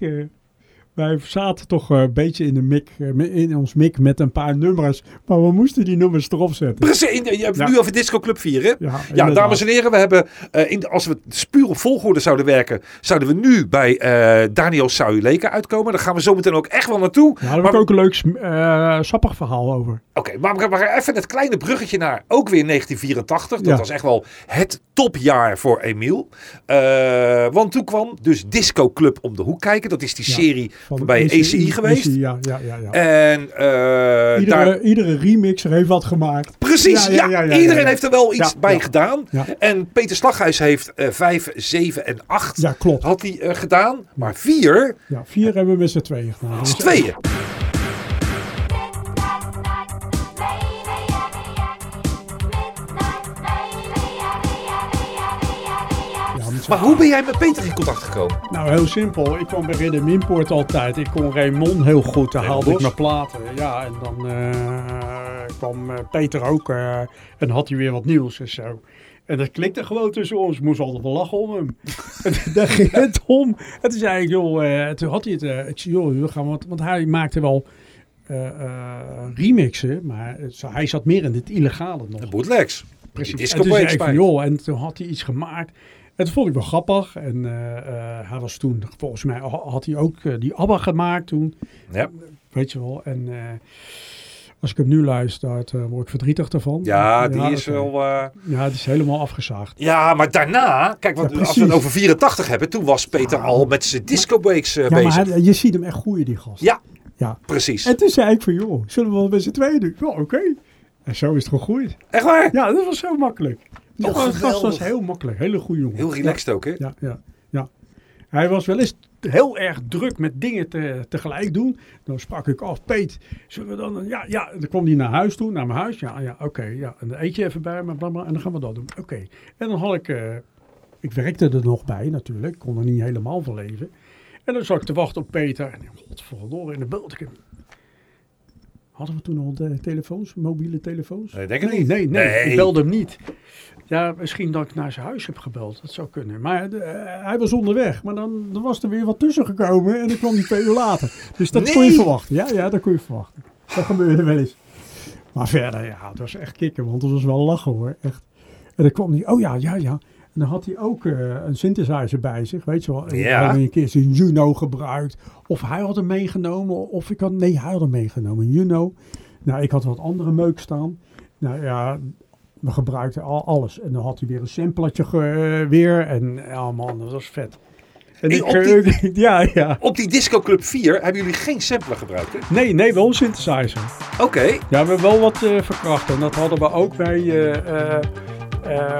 wij zaten toch eh, een beetje in, de mik, eh, in ons mik met een paar nummers. Maar we moesten die nummers erop zetten. Precies, je hebt Ja. nu over Disco Club 4, hè? Ja, dames en heren, we hebben, eh, in, de- als we puur op volgorde zouden werken, zouden we nu bij eh, Daniel Sauleka uitkomen. Daar gaan we zo meteen ook echt wel naartoe. Ja, daar heb Maar ik ook een leuk eh, sappig verhaal over. Oké, maar we gaan even het kleine bruggetje naar ook weer 1984. Dat Ja. was echt wel het topjaar voor Emiel. Eh, want toen kwam dus Disco Club om de hoek kijken. Dat is die serie Van bij ACI geweest. Ja, ja, ja. ja. En eh, iedere, daar... iedere remixer heeft wat gemaakt. Precies, ja, iedereen heeft er wel iets bij gedaan. En Peter Slaghuis heeft eh 5, 7 en 8 Ja, klopt. had hij eh, gedaan. Maar 4 Ja, vier hebben we met z'n tweeën gedaan. tweeën. Maar hoe ben jij met Peter in contact gekomen? Nou, heel simpel. Ik kwam bij Ridder Minpoort altijd. Ik kon Raymond heel goed. Daar haalde ik mijn platen. Ja, en dan eh, kwam eh, Peter ook. eh, en had hij weer wat nieuws en zo. En dat klikte gewoon tussen ons. Ik moest altijd wel lachen om hem. en daar ging het om. En toen zei ik, joh, toen had hij het. ik zei, joh, we gaan wat, want hij maakte wel eh, eh, remixen. Maar het- hij zat meer in het illegale nog. De bootlegs. Precies. Die En toen zei ik van, joh, en toen had hij iets gemaakt. En dat vond ik wel grappig. En eh, eh, hij was toen, volgens mij ha- had hij ook eh, die ABBA gemaakt toen. Ja. Weet je wel. En Als ik hem nu luister, word ik verdrietig ervan. Ja, die is wel... Ja, die is helemaal afgezaagd. Ja, maar daarna... Kijk, want Ja, als we het over 84 hebben... Toen was Peter al met zijn disco breaks eh, Ja, maar bezig. hij- je ziet hem echt groeien, die gast. Ja, ja. precies. En toen zei ik van, joh, zullen we wel met z'n tweeën doen? Ja, oké. En zo is het gegroeid. Echt waar? Ja, dat was zo makkelijk. Die Oh, gast was heel makkelijk. Hele goede jongen. Heel relaxed ook, hè? Ja, ja, ja. Hij was wel eens heel erg druk met dingen te, tegelijk doen. Dan sprak ik af, Peet, zullen we dan... Ja, ja. Dan kwam hij naar huis toe, naar mijn huis. Ja, ja, oké. ja. En dan eet je even bij me, bla, bla, en dan gaan we dat doen. Oké. En dan had ik... eh, ik werkte er nog bij natuurlijk. Ik kon er niet helemaal van leven. En dan zat ik te wachten op Peter. En godverdomme, in de belde ik hem. Hadden we toen al de telefoons, mobiele telefoons? Nee, denk ik nee, niet. Nee, nee, Nee. ik belde hem niet. Ja, misschien dat ik naar zijn huis heb gebeld. Dat zou kunnen. Maar eh, hij was onderweg. Maar dan, dan was er weer wat tussen gekomen. En dan kwam hij twee uur later. Dus dat kon je verwachten. Ja, ja, dat kon je verwachten. Dat gebeurde wel eens. Maar verder, ja, het was echt kicken. Want het was wel lachen hoor. Echt. En dan kwam hij, oh ja, ja, ja. En dan had hij ook eh, een synthesizer bij zich, weet je wel. Ja. Hij een keer zijn Juno gebruikt. Of hij had hem meegenomen. Of ik had, nee, hij had hem meegenomen. Juno. Nou, ik had wat andere meuk staan. Nou ja, we gebruikten al alles. En dan had hij weer een samplertje ge- weer. En ja man, dat was vet. En Hey, ik, op eh, ja, ja. Op die Disco Club 4 hebben jullie geen sampler gebruikt, hè? Nee, nee, wel een synthesizer. Oké. Ja, we hebben wel wat eh, verkracht. En dat hadden we ook bij, eh, eh, eh,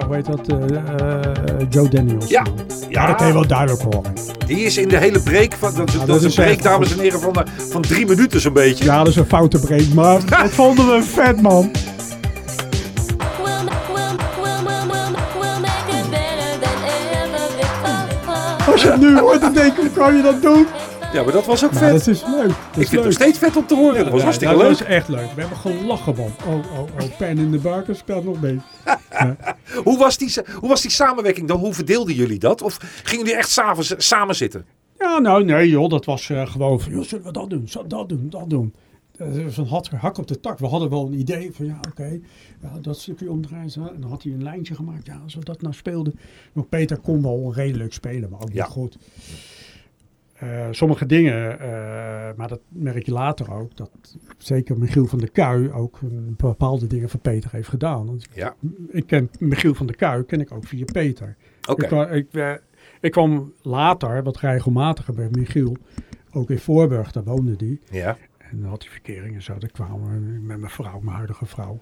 hoe heet dat, eh, eh, Joe Daniels. Ja. Ja, dat kan je wel duidelijk horen. Die is in de hele break van... Dat, dat, dat is een break, echt dames en heren, van, eh, van drie minuten zo'n beetje. Ja, dat is een foute break, maar dat vonden we vet, man. Als je het nu hoort, dan denk ik, hoe kan je dat doen? Ja, maar dat was ook vet. dat is leuk. Dat ik is vind het nog steeds vet om te horen. dat was Ja, hartstikke dat leuk. was echt leuk. We hebben gelachen, man. Oh, oh, oh, pijn in de buikers kan nog mee. Hoe, was die, hoe was die samenwerking dan? Hoe verdeelden jullie dat? Of gingen jullie echt samen, samen zitten? Ja, nou nee joh, dat was eh, gewoon van, joh, zullen we dat doen, zullen we dat doen, dat doen. Dat was een hak, hak op de tak. We hadden wel een idee van, ja oké, ja, dat stukje omdraaien. En dan had hij een lijntje gemaakt, ja, als we dat nou speelden. Maar Peter kon wel redelijk spelen, maar ook niet goed. Eh, sommige dingen, eh, maar dat merk je later ook, dat zeker Michiel van der Kuij ook een bepaalde dingen voor Peter heeft gedaan. Want Ja, ik ken Michiel van der Kuij, ken ik ook via Peter. oké. Ik, ik, eh, ik kwam later, wat regelmatiger bij Michiel, ook in Voorburg, daar woonde die. Ja. En dan had hij verkering en zo, daar kwamen we met mijn vrouw, mijn huidige vrouw.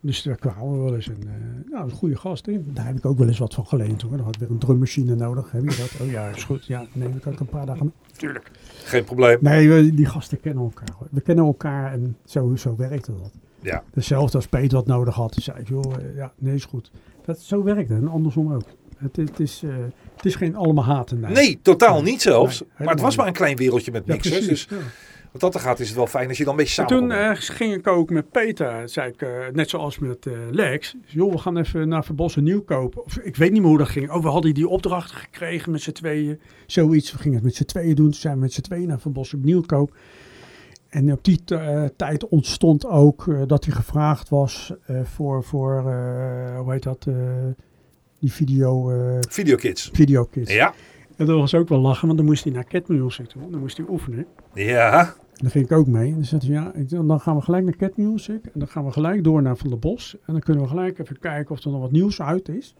Dus daar kwamen we wel eens een, eh, nou, een goede gast in. Daar heb ik ook wel eens wat van geleend hoor. Dan had ik weer een drummachine nodig. Heb je dat? Oh ja, is goed. Ja, nee, dan kan ik een paar dagen. Tuurlijk. Geen probleem. Nee, we- die gasten kennen elkaar. hoor. We kennen elkaar en zo, zo werkte dat. Ja. Hetzelfde als Peter wat nodig had. Die zei, joh, eh, ja, nee, is goed. Dat, zo werkt het en andersom ook. Het, het, is, eh, het is geen allemaal haten. Nee, totaal niet zelfs. Nee, maar het was maar een klein wereldje met Ja, precies. Dus ja. Wat dat er gaat is het wel fijn als je dan een beetje En samen toen eh, ging ik ook met Peter, zei ik, eh, net zoals met eh, Lex, joh, we gaan even naar Verbossen nieuw kopen. Of, ik weet niet meer hoe dat ging. Oh, we hadden die opdracht gekregen met z'n tweeën. Zoiets, we gingen het met z'n tweeën doen. Toen zijn we met z'n tweeën naar Verbossen nieuw koop. En op die tijd ontstond ook dat hij gevraagd was voor, voor hoe heet dat, die video, Videokids. videokids. Ja. En dat was ook wel lachen, want dan moest hij naar Cat Music toe. Dan moest hij oefenen. Ja. Dan ging ik ook mee. En dan zei hij, ja, ik, dan gaan we gelijk naar Cat Music. En dan gaan we gelijk door naar Van der Bos. En dan kunnen we gelijk even kijken of er nog wat nieuws uit is.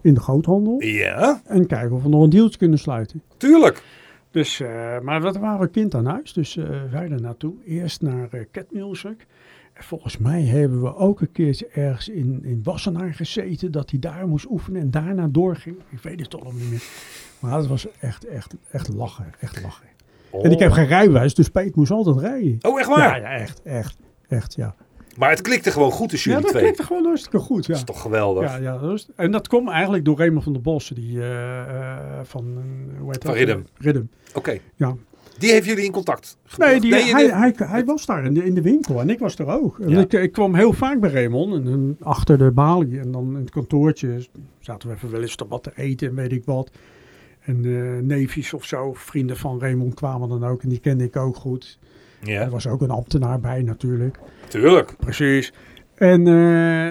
In de groothandel. Ja. En kijken of we nog een dealtje kunnen sluiten. Tuurlijk. Dus, eh, maar we waren kind aan huis. Dus eh wij er naartoe. Eerst naar Cat Music. En volgens mij hebben we ook een keertje ergens in, in Wassenaar gezeten. Dat hij daar moest oefenen en daarna doorging. Ik weet het toch nog niet meer. Maar dat was echt, echt, echt lachen. Echt lachen. En ik heb geen rijbewijs, dus Peet moest altijd rijden. Oh, echt waar? Ja, ja, echt, echt, echt, ja. Maar het klikte gewoon goed tussen Ja, jullie dat twee. klikte gewoon hartstikke goed, ja. Dat is toch geweldig. Ja, ja, dat en dat kwam eigenlijk door Raymond van der Bossen, die eh, eh, van, eh, hoe heet Van dat? Oké. ja. Die heeft jullie in contact Nee, gebracht? die, in hij, de- hij, hij was daar in de, in de winkel en ik was er ook. Ja. ik, ik kwam heel vaak bij Raymond en, achter de balie en dan in het kantoortje zaten we even wel eens wat te eten en weet ik wat. En eh neefjes of zo, vrienden van Raymond kwamen dan ook en die kende ik ook goed. Ja, Er was ook een ambtenaar bij natuurlijk. tuurlijk. Precies. En eh,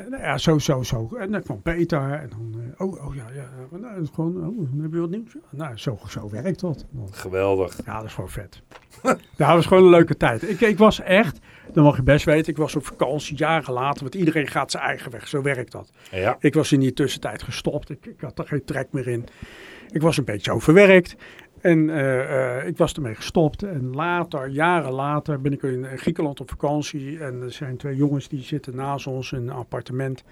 nou ja, zo, zo, zo. En dan kwam Peter. En dan, eh, oh, oh ja, ja. Nou, gewoon, oh, heb je wat nieuws? Nou, zo, zo werkt dat. Dan- Geweldig. ja, dat is gewoon vet. ja, dat was gewoon een leuke tijd. Ik, ik was echt, dan mag je best weten, ik was op vakantie jaren later. Want iedereen gaat zijn eigen weg. Zo werkt dat. Ja. Ik was in die tussentijd gestopt. Ik, ik had er geen trek meer in. Ik was een beetje overwerkt. En eh, eh, ik was ermee gestopt. En later, jaren later, ben ik in Griekenland op vakantie. En er zijn twee jongens die zitten naast ons in een appartement.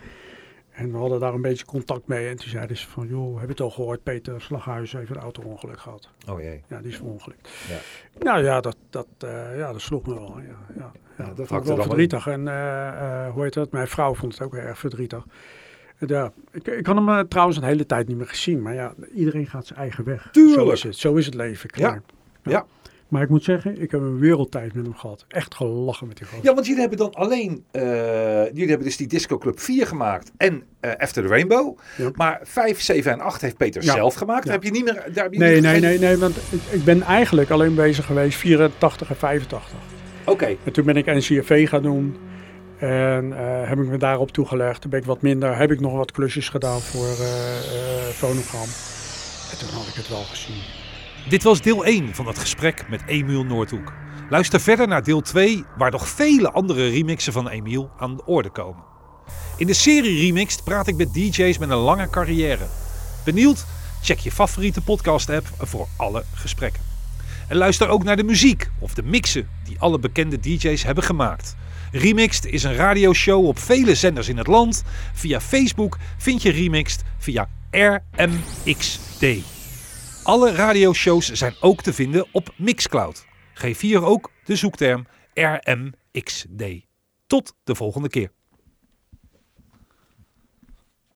En we hadden daar een beetje contact mee. En toen zeiden ze van, joh, heb je het al gehoord? Peter Slaghuis heeft een auto-ongeluk gehad. Oh jee. Ja, die is verongelukt. Ja. Nou ja, dat, dat, eh, ja, dat sloeg me wel. Ja, ja, ja, dat vond ik wel verdrietig. En eh, hoe heet dat? Mijn vrouw vond het ook erg verdrietig. Ja, ik, ik had hem eh, trouwens een hele tijd niet meer gezien. Maar ja, iedereen gaat zijn eigen weg. Tuurlijk. Zo is het. Zo is het leven. Klaar. Ja. Maar ik moet zeggen, ik heb een wereldtijd met hem gehad. Echt gelachen met die gozer. Ja, want jullie hebben dan alleen, eh, jullie hebben dus die Disco Club 4 gemaakt en After the Rainbow. Ja. Maar 5, 7 en 8 heeft Peter Ja. zelf gemaakt. Ja. Heb je niet meer, daar heb je Nee, niet nee, nee, nee, want ik, ik ben eigenlijk alleen bezig geweest 84 en 85. Oké, En toen ben ik NCFV gaan doen. En eh, heb ik me daarop toegelegd. Toen ben ik wat minder. Heb ik nog wat klusjes gedaan voor eh eh, Phonogram. En toen had ik het wel gezien. Dit was deel 1 van het gesprek met Emiel Noordhoek. Luister verder naar deel 2, waar nog vele andere remixen van Emiel aan de orde komen. In de serie Remixed praat ik met DJ's met een lange carrière. Benieuwd? Check je favoriete podcast-app voor alle gesprekken. En luister ook naar de muziek of de mixen die alle bekende DJ's hebben gemaakt. Remixed is een radioshow op vele zenders in het land. Via Facebook vind je Remixed via RMXD. Alle radioshows zijn ook te vinden op Mixcloud. Geef hier ook de zoekterm RMXD. Tot de volgende keer.